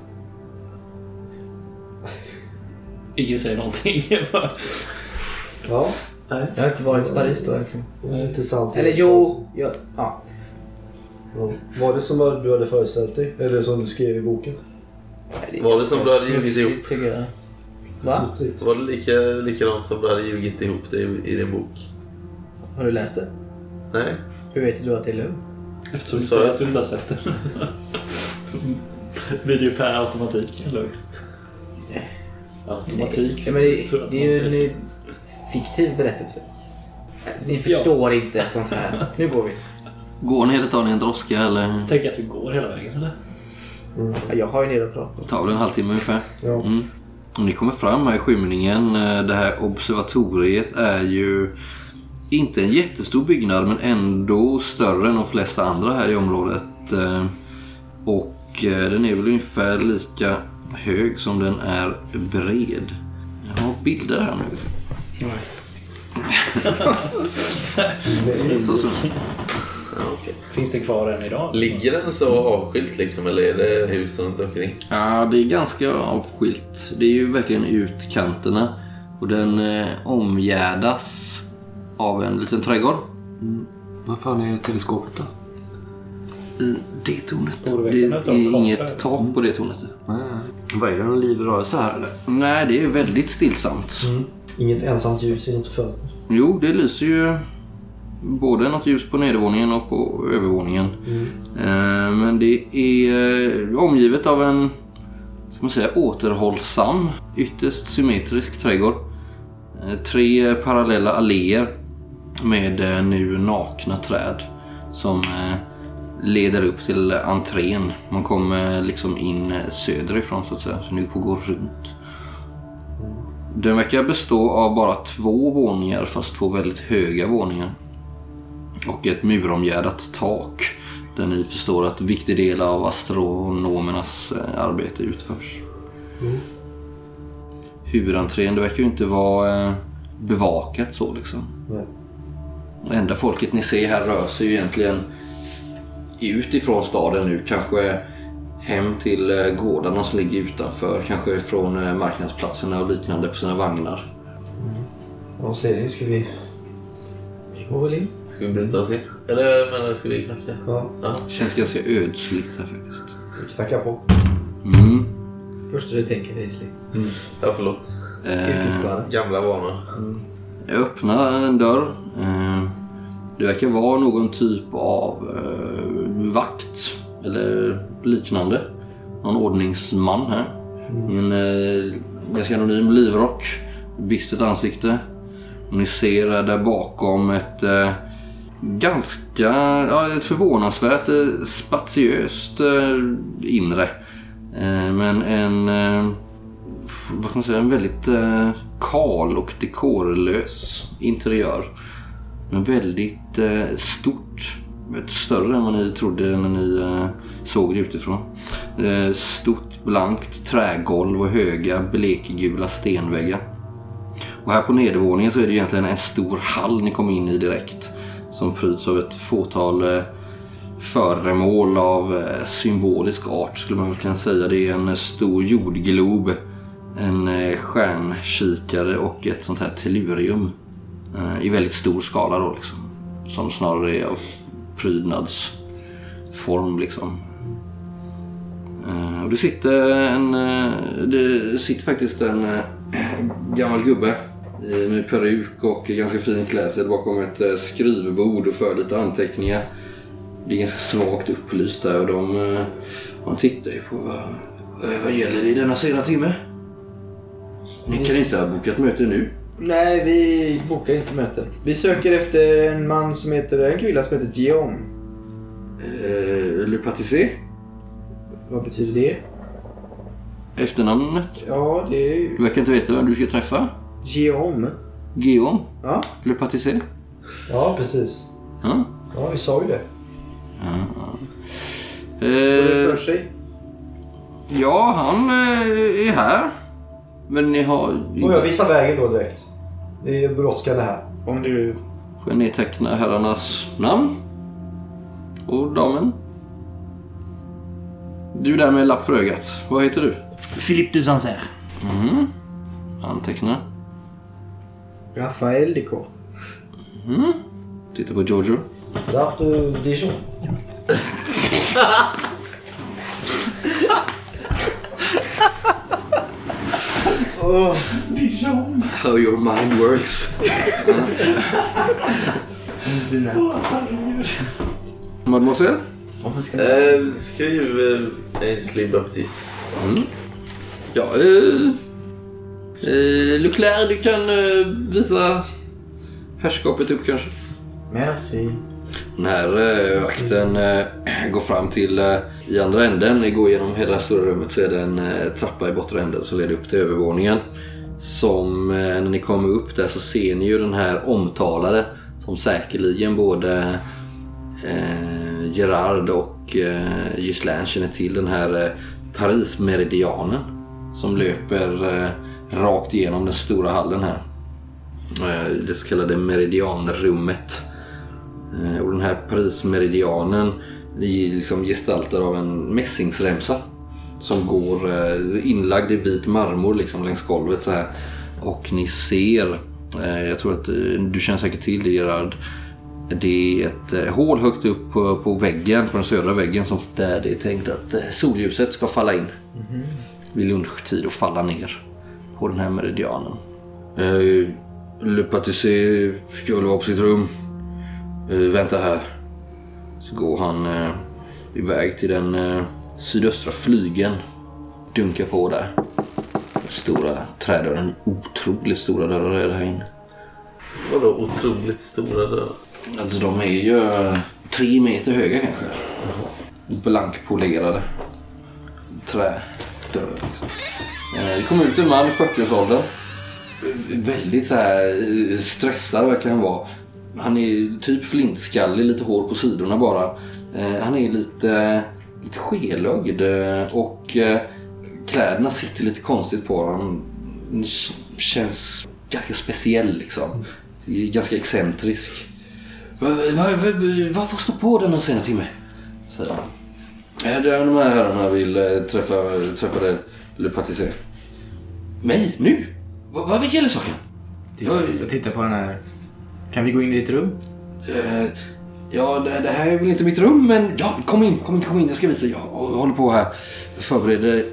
Ingen säger någonting. Ja. Nej. Jag har inte varit i Paris då liksom. Intressant. Eller jo, jag, ja. Ja. Var det som du hade föreställt dig? Eller som du skrev i boken? Var det som du hade ljugit ihop? jag. Va? Var det lika, likadant som du hade ljugit ihop det i, i din bok? Har du läst det? Nej. Hur vet du att det är lugnt? Eftersom du säger jag- att du inte har sett det. Blir det ju per automatik, eller hur? Automatik? Ja, men det, det man är ju en fiktiv berättelse. Ni förstår inte sånt här. Nu går vi. Går ni eller tar ni en droska eller Tänk att vi går hela vägen, eller? Ja, Jag har ju en del att prata om. tar väl en halvtimme ungefär? Ja. Mm. Och ni kommer fram här i skymningen. Eh, Det här observatoriet är ju inte en jättestor byggnad men ändå större än de flesta andra här i området. Eh, Och eh, den är väl ungefär lika hög som den är bred. Jag har bilder här nu. Så, så. Finns det kvar än idag? Ligger den så avskilt liksom eller är det hus runt omkring? Ja, det är ganska avskilt. Det är ju verkligen utkanterna. Och den eh, omgärdas av en liten trädgård. Vad fan är teleskopet då? I det tornet. Det är inget där. tak på det tornet. Vad är det? Någon liv rörelse här eller? Nej, det är väldigt stillsamt. Inget ensamt ljus i något fönster. Jo, det lyser ju både något ljus på nedervåningen och på övervåningen. Eh, Men det är eh, omgivet av en ska man säga, återhållsam, ytterst symmetrisk trädgård. Eh, Tre parallella alléer med eh, nu nakna träd som eh, leder upp till entrén. Man kommer liksom in eh, söderifrån så att säga, så ni får gå runt. Den verkar bestå av bara två våningar fast två väldigt höga våningar. Och ett muromgärdat tak där ni förstår att viktig del av astronomernas eh, arbete utförs. Huvudentrén, det verkar ju inte vara eh, bevakat så liksom. Nej. Det enda folket ni ser här rör sig ju egentligen ut ifrån staden nu. Kanske hem till eh, gårdarna som ligger utanför. Kanske från eh, marknadsplatserna och liknande på sina vagnar. Vad säger ni? Ska vi Gå väl in. Ska vi bryta oss in? Eller menar ska vi knacka? Ja, Ja. Känns ganska ödsligt här faktiskt. vi knackar på. Mm. Första du tänker Weasley. Ja, förlåt. Eh. Gamla vanor. Jag öppnar en dörr. Eh, det verkar vara någon typ av eh, vakt eller liknande. Någon ordningsman här. I en eh, ganska anonym livrock. Bistert ansikte. Och ni ser där bakom ett ganska, ja, ett förvånansvärt spatiöst inre. Men en, vad ska man säga, en väldigt eh, kal och dekorlös interiör. Men väldigt eh, stort. Större än vad ni trodde när ni eh, såg det utifrån. Eh, stort blankt trägolv och höga blekgula stenväggar. Och här på nedervåningen så är det egentligen en stor hall ni kommer in i direkt. Som pryds av ett fåtal eh, föremål av eh, symbolisk art skulle man väl kunna säga. Det är en eh, stor jordglob, en eh, stjärnkikare och ett sånt här tellurium. Eh, I väldigt stor skala då liksom. Som snarare är av prydnadsform liksom. Eh, och det sitter en... Det sitter faktiskt en gammal gubbe med peruk och ganska fin klädsel bakom ett skrivbord och för lite anteckningar. Det är ganska svagt upplyst där och de, de tittar ju på vad, vad gäller det i denna sena timme. Ni kan inte ha bokat möte nu. Nej, vi bokar inte möten. Vi söker efter en man som heter, en kvinna som heter Guillaume. Eh, Le Patissé, Vad betyder det? efternamnet. Ja, det är ju Du verkar inte veta vem du ska träffa. Guillaume. Guillaume Ja. Le Patissé. Ja, precis. Ja. Ja, vi sa ju det. Vad är det Eh, för sig? ja, han eh, är här. Men ni har... Och jag visar vägen då direkt. Det är brådskande här. Om du... Får jag nedteckna herrarnas namn? Och damen? Du där med lapp för ögat. Vad heter du? Philippe de Sancerre. Mhm. Anteckna. Raphael Decor. Mm. Titta på Giorgio. Rato Dijon. How your mind works. Mademoiselle? Eh, skriv eh, Ainsley Baptiste. Ja, eh, eh, Leclerc, du kan eh, visa herrskapet upp kanske. Merci. Den här eh, vakten eh, går fram till, eh, i andra änden, ni går genom hela det stora rummet så är det en eh, trappa i bortre änden som leder upp till övervåningen. Som, eh, när ni kommer upp där så ser ni ju den här omtalade som säkerligen både eh, Gerard och eh, Ghislaine känner till. Den här eh, Paris-meridianen som löper eh, rakt igenom den stora hallen här. Eh, det så kallade meridianrummet. Eh, Och den här Paris-meridianen är liksom gestaltad av en mässingsremsa som går eh, inlagd i vit marmor liksom längs golvet så här. Och ni ser, eh, jag tror att du känner säkert till det Gerard. Det är ett hål högt upp på, på väggen, på den södra väggen som där det är tänkt att solljuset ska falla in vid lunchtid och falla ner på den här meridianen. Eh, Le Patissé ska väl vara på sitt rum. Eh, vänta här. Så går han eh, iväg till den eh, sydöstra flygeln. Dunkar på där. Stora trädörren. Otroligt stora dörrar är det här inne. Vadå otroligt stora dörrar? Alltså de är ju tre meter höga kanske. Blankpolerade trädörrar. Liksom. Det kom ut en man i 40-årsåldern. Väldigt så här stressad verkar han vara. Han är typ flintskallig, lite hår på sidorna bara. Eh, Han är lite, lite skelögd eh, och eh, kläderna sitter lite konstigt på honom. Han Känns ganska speciell liksom. Ganska excentrisk. Vad va, va, va, vad står på denna sena timme? Säger han. Eh, Det är de här herrarna vill träffa, träffa det, Le Patissé. Mig? Nu? Vad, gäller saken? Titta, titta på den här. Kan vi gå in i ditt rum? Eh, ja, det, det här är väl inte mitt rum, men ja, kom in, kom in, kom in. Jag ska visa. Jag håller på här. Förbereder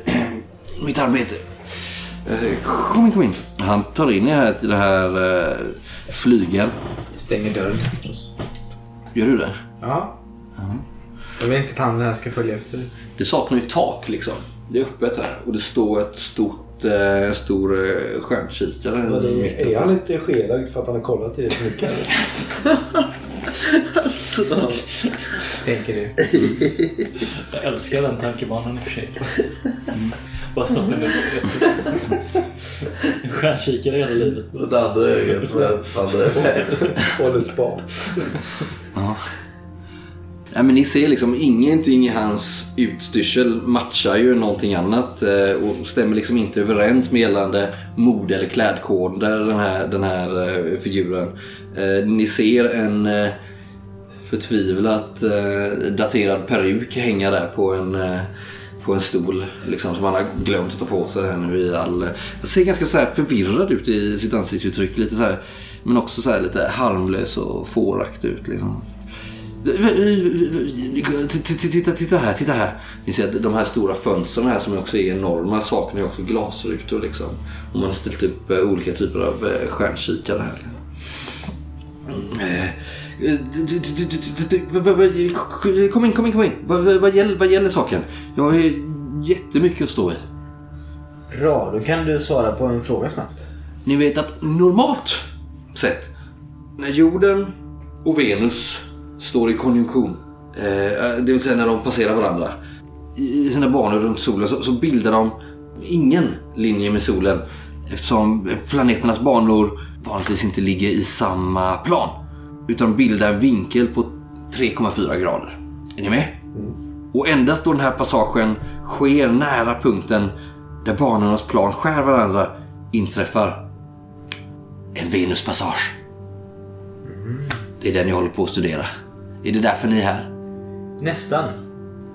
mitt arbete. Eh, kom in, kom in. Han tar in er här till det här eh, flygen. Stänger dörren efter oss. Gör du det? Ja. Jag vill inte att han här ska följa efter. Det saknar ju tak liksom. Det är öppet här och det står ett stort, eh, en stor eh, stjärnkikare i mitten. är han inte skelögd för att han har kollat i det för mycket? eller? Tänker du. Jag älskar den tankebanan i och för sig. Mm. Bara stått under ett en stjärnkikare hela livet. Så det andra ögat för att andra ögat. Håller span. Nej, men ni ser liksom ingenting i hans utstyrsel matchar ju någonting annat eh, och stämmer liksom inte överens med gällande mode eller klädkoder den här, den här eh, figuren. Eh, Ni ser en eh, förtvivlat eh, daterad peruk hänga där på en, eh, på en stol liksom, som han har glömt att ta på sig här nu i all... Eh, han ser ganska så här förvirrad ut i sitt ansiktsuttryck. Lite så här, men också så här lite harmlös och fåraktig ut. Liksom. Titta, titta här, titta här. Ni ser de här stora fönstren här som också är enorma saknar ju också glasrutor liksom. Och man har ställt upp eh, olika typer av eh, stjärnkikare här. Eh, Kom in, kom in, kom in. Vad, gäller, vad gäller saken? Jag har jättemycket att stå i. Bra, då kan du svara på en fråga snabbt. Ni vet att normalt sett, när jorden och Venus står i konjunktion, eh, det vill säga när de passerar varandra, i sina banor runt solen så, så bildar de ingen linje med solen eftersom planeternas banor vanligtvis inte ligger i samma plan utan bildar en vinkel på 3,4 grader. Är ni med? Och endast då den här passagen sker nära punkten där banornas plan skär varandra inträffar en Venuspassage. Det är den jag håller på att studera. Är det därför ni är här? Nästan.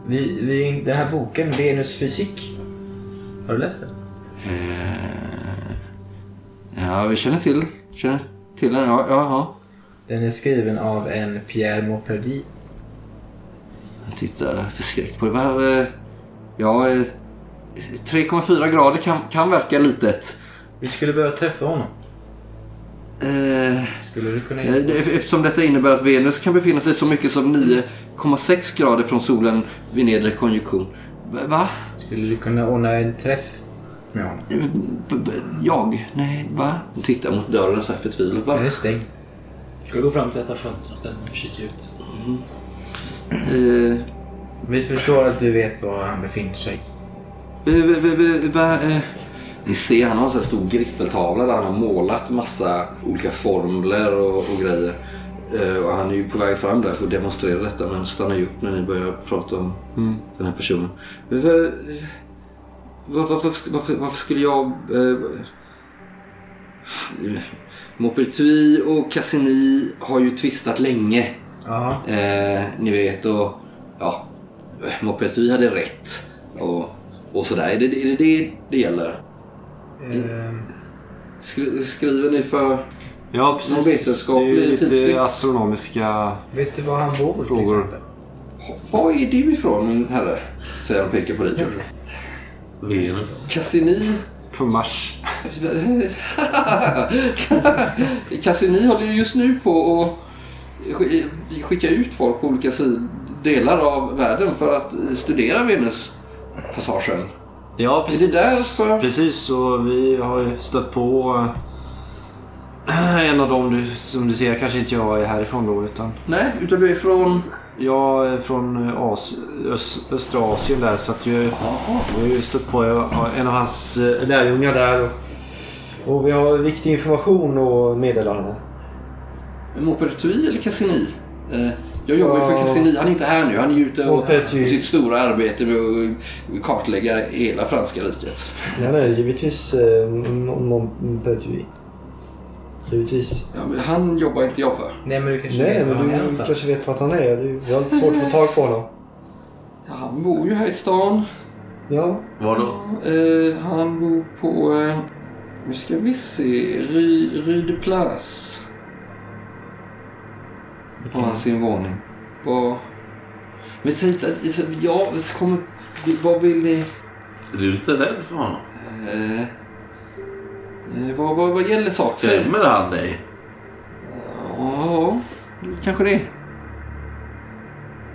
Vi, vi, den här boken, Venus fysik. Har du läst den? Ja, vi känner till, känner till den. Ja, ja, ja. Den är skriven av en Pierre Mauperdy. Jag tittar förskräckt på det. Eh, Ja, eh, 3,4 grader kan, kan verka litet. Vi skulle behöva träffa honom. Eh, Skulle du kunna Eh, det- Eftersom detta innebär att Venus kan befinna sig så mycket som 9,6 grader från solen vid nedre konjunktion. Va-? Skulle du kunna ordna en träff med honom? Eh, Jag? Nej, va? Hon tittar mot dörren så här förtvivlat. Den är stängd. Ska jag gå fram till ett av fönstren och ställa mig och kika ut? Eh, Vi förstår att du vet var han befinner sig. va? Ni ser, han har en sån här stor griffeltavla där han har målat massa olika formler och, och grejer. Eh, och han är ju på väg fram där för att demonstrera detta men stannar ju upp när ni börjar prata om den här personen. V- v- var- Varför, varför, varför skulle jag... Eh, Maupertuis och Cassini har ju tvistat länge. Eh, ni vet och ja, Maupertuis hade rätt och, och sådär. Är det är det, det det gäller? Ehm, Skri, skriver ni för... Ja, Någon precis. vetenskaplig det är lite tidskrift. astronomiska... vet du var han bor till Frågor. exempel? Var är du ifrån min herre? Säger han och pekar på dig. Venus. Cassini... På Mars. Cassini håller ju just nu på att sk- skicka ut folk på olika delar av världen för att studera Venuspassagen. Ja, precis. Är det därför? Precis, och vi har ju stött på eh, en av dem du, som du ser kanske inte jag är härifrån då utan Nej, utan du är från... jag är från As, Öst, östra Asien där så att jag, vi har ju stött på en av hans eh, lärjungar där och, och vi har viktig information att meddela honom. Maupertuis eller Cassini? Eh, Jag jobbar ju för. Cassini. Han är inte här nu. Han är ju ute och, med sitt stora arbete med att kartlägga hela franska riket. Nej, nej, givetvis eh. Givetvis. Ja, men han jobbar inte jag för. Nej men du kanske Nej, vet var han är du någonstans? kanske vet vart han är. Du, jag har lite svårt att få tag på honom. Ja, han bor ju här i stan. Ja, Var då? Eh, han bor på... Eh, nu ska vi se. Rue, Rue de Place. Har han sin varning? Vad... Men säg inte... Ja, så kommer... Vad vill ni... Är du lite rädd för honom? Eh, eh, vad, vad, vad gäller sak? Säg- Skrämmer han dig? Ja, kanske det.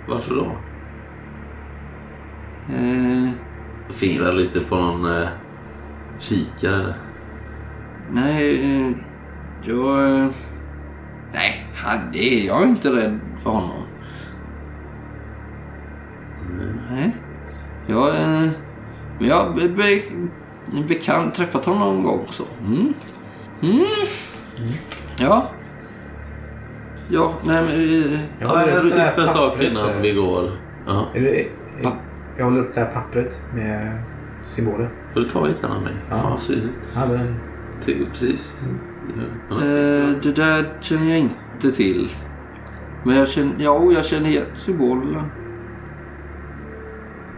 Varför då? Eh, Fingrar lite på någon eh, kikare nej, eh, jag... eh, Nej, han, det är, jag är inte rädd för honom. Nej. Jag... eh, Men jag be, be, bekant träffat honom någon gång så. Mm. Mm. Ja. Ja, nej men... eh, Ja, en det här sista sak pappret, innan eh, vi går. Ja. Va? jag håller upp det här pappret med symboler. Har du tagit den av mig? Ja. Fan vad synligt. Jag hade en... Till- Precis. Ja. Eh, det där känner jag inte till. Men jag känner, ja, jag känner igen symbolerna.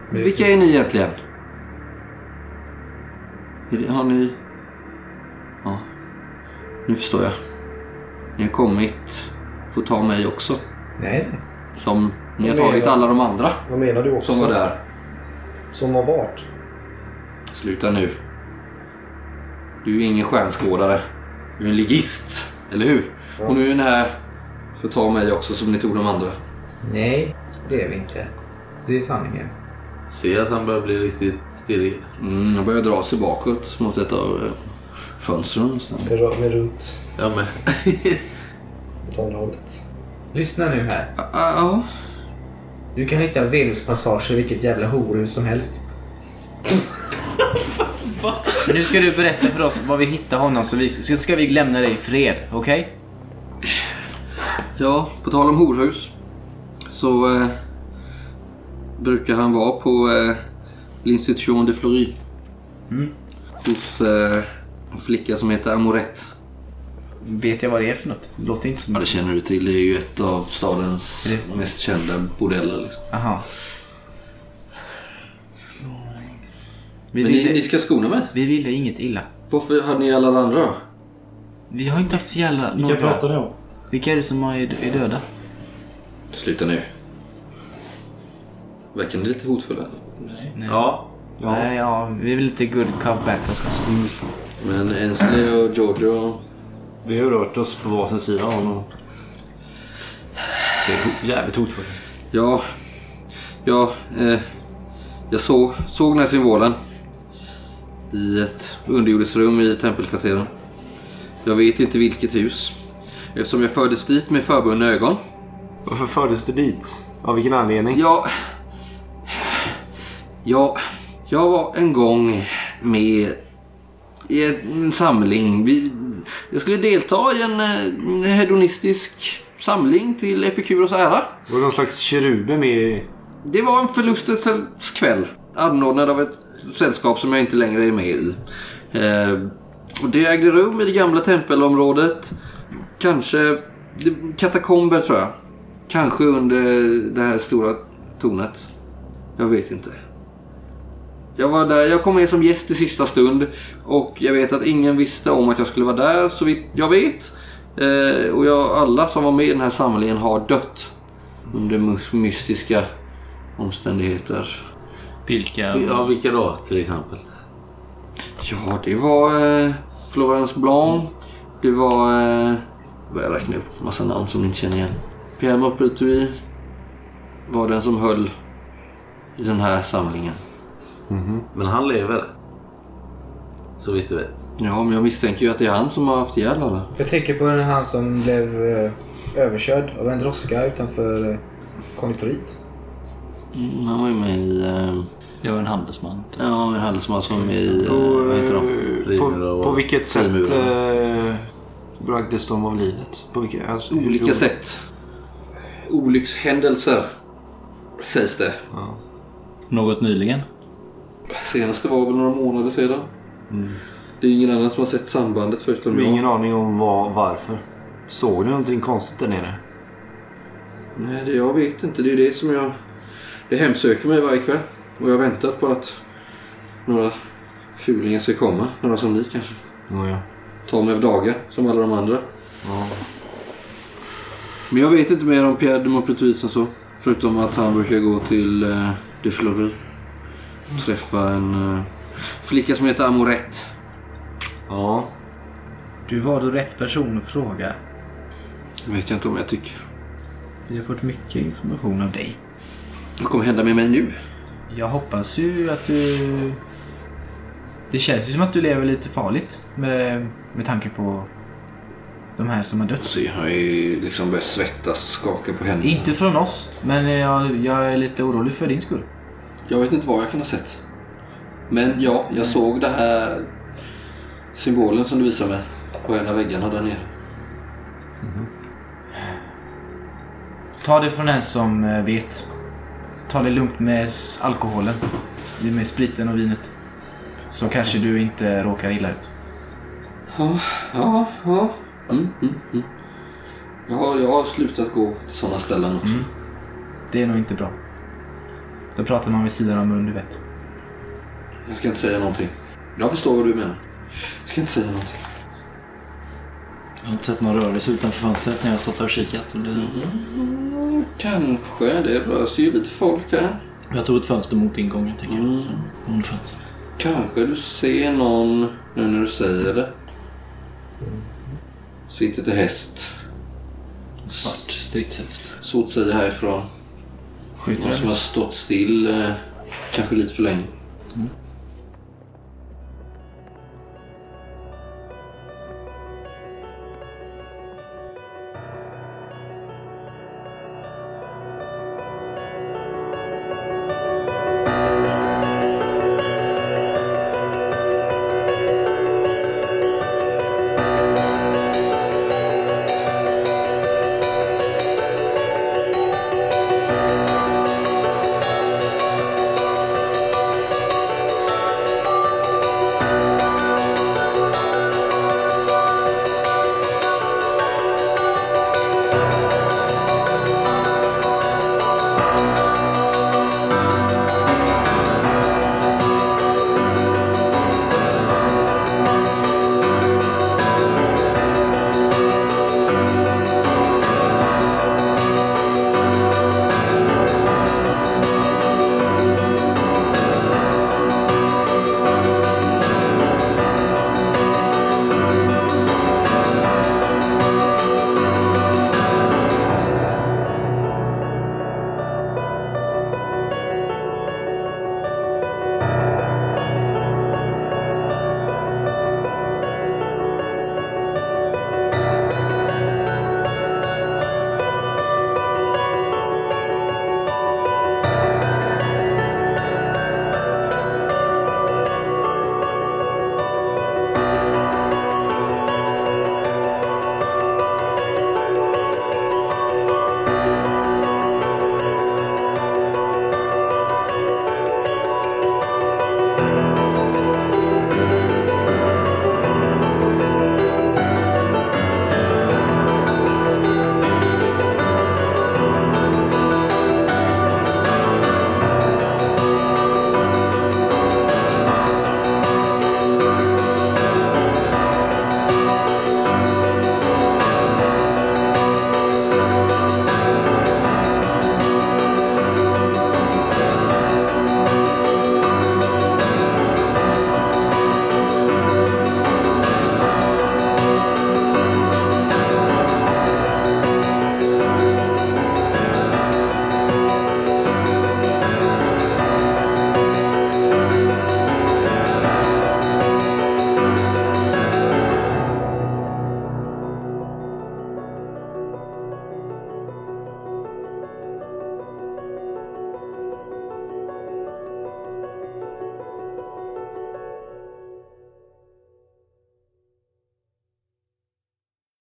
Vilka är ni egentligen? Är det, har ni... Ja, nu förstår jag. Ni har kommit för att ta mig också. Nej. Som ni har tagit alla de andra Vad menar du också? som var där. Som var vart? Sluta nu. Du är ingen stjärnskådare. Du är en ligist, eller hur? Och nu är ni här för att ta mig också som ni tog de andra. Nej, det är vi inte. Det är sanningen. Ser att han börjar bli riktigt stirrig. Mm, jag börjar dra sig bakåt mot ett av eh, fönstren nästan. Med, rö- med runt Jag med. åt andra hållet. Lyssna nu här. Ja, Ja, Du kan hitta Venuspassage i vilket jävla horhus som helst. Men nu ska du berätta för oss var vi hittar honom så vi, så ska vi lämna dig i fred, okej? Ja, på tal om horhus. Så eh, brukar han vara på eh, L'Institution de Fleury. Hos eh, en flicka som heter Amorette. Vet jag vad det är för något? Låter inte som... Ja, det känner du till. Det är ju ett av stadens mest kända bordeller. Liksom. Aha. Vi Men ni, ni ska skona mig. vi ville inget illa. Varför hade ni alla andra då? Vi har inte haft jävla... Vilka pratar ni om? Vilka är det som är, är döda? Sluta nu. Verkar ni lite hotfulla? Ja. Nej, ja, vi är väl lite good cop bad cop. Men Ensley och Giorgio... Vi har rört oss på varsin sida av honom. Ser jävligt hotfull ut. Ja, ja eh, jag såg, såg den här symbolen i ett underjordiskt rum i tempelkvarteren. Jag vet inte vilket hus. Eftersom jag fördes dit med förbundna ögon. Varför fördes du dit? Av vilken anledning? Jag... Jag, jag var en gång med i en samling. Vi, jag skulle delta i en eh, hedonistisk samling till Epikuros ära. Var det någon slags keruber med. Det var en förlustens kväll. Anordnad av ett sällskap som jag inte längre är med i. Eh, och det ägde rum i det gamla tempelområdet. Kanske katakomber tror jag. Kanske under det här stora tornet. Jag vet inte. Jag var där, jag kom med som gäst i sista stund och jag vet att ingen visste om att jag skulle vara där så vitt jag vet. Eh, och jag, alla som var med i den här samlingen har dött. Under mystiska omständigheter. Vilka? ja, vilka då till exempel? Ja, det var eh, Florence Blanc. Det var... Eh, jag räknar upp massa namn som ni inte känner igen. Pierre Maupertuis var den som höll i den här samlingen. Men han lever. Så vitt du vet. Ja, men jag misstänker ju att det är han som har haft ihjäl alla. Jag tänker på den han som blev eh, överkörd av en droska utanför eh, konditoriet. Mm, han var ju med i... Eh, Jag var en handelsman. typ. ja, en handelsman som var i... På, Eh, vad heter de? eh, på, på vilket sätt eh, bragdes de av livet? På vilka, alltså, hur Olika gjorde- sätt. Olyckshändelser, sägs det. Något nyligen? Senaste var väl några månader sedan. Det är ingen annan som har sett sambandet förutom jag. ingen aning om vad, varför. Såg ni någonting konstigt där nere? Nej, det, jag vet inte. Det är det som jag... Det hemsöker mig varje kväll. Och jag har väntat på att några fulingar ska komma. Några som ni kanske. Ja, ja. Ta mig av dagar, som alla de andra. Men jag vet inte mer om Pierre de Maupertuis än så. Förutom att han brukar gå till eh, De Fleury. Träffa en eh, flicka som heter Amorette. Ja. Du var då rätt person att fråga. vet jag inte om jag tycker. Vi har fått mycket information av dig. Vad kommer hända med mig nu? Jag hoppas ju att du... Det känns ju som att du lever lite farligt med, med tanke på de här som har dött. Så jag har ju liksom börjat svettas och skaka på händerna. Inte från oss, men jag, jag är lite orolig för din skull. Jag vet inte vad jag kan ha sett. Men ja, jag såg det här symbolen som du visade mig på en av väggarna där nere. Ta det från en som eh, vet. Ta det lugnt med alkoholen. Med spriten och vinet. Så kanske du inte råkar illa ut. Ja, ja, ja. Mm, mm, mm. Jag, har, jag har slutat gå till sådana ställen också. Det är nog inte bra. Då pratar man vid sidan av mun, du vet. Jag ska inte säga någonting. Jag förstår vad du menar. Jag ska inte säga någonting. Jag har inte sett någon rörelse utanför fönstret när jag har stått där och kikat. Och det... Mm, kanske. Det rör sig ju lite folk här. Jag tog ett fönster mot ingången, tänker jag. Mm. Om det fanns. Kanske du ser någon nu när du säger det. Sitter till häst. En svart stridshäst. Så att säga härifrån. Skjuter Någon som har stått still eh, kanske lite för länge.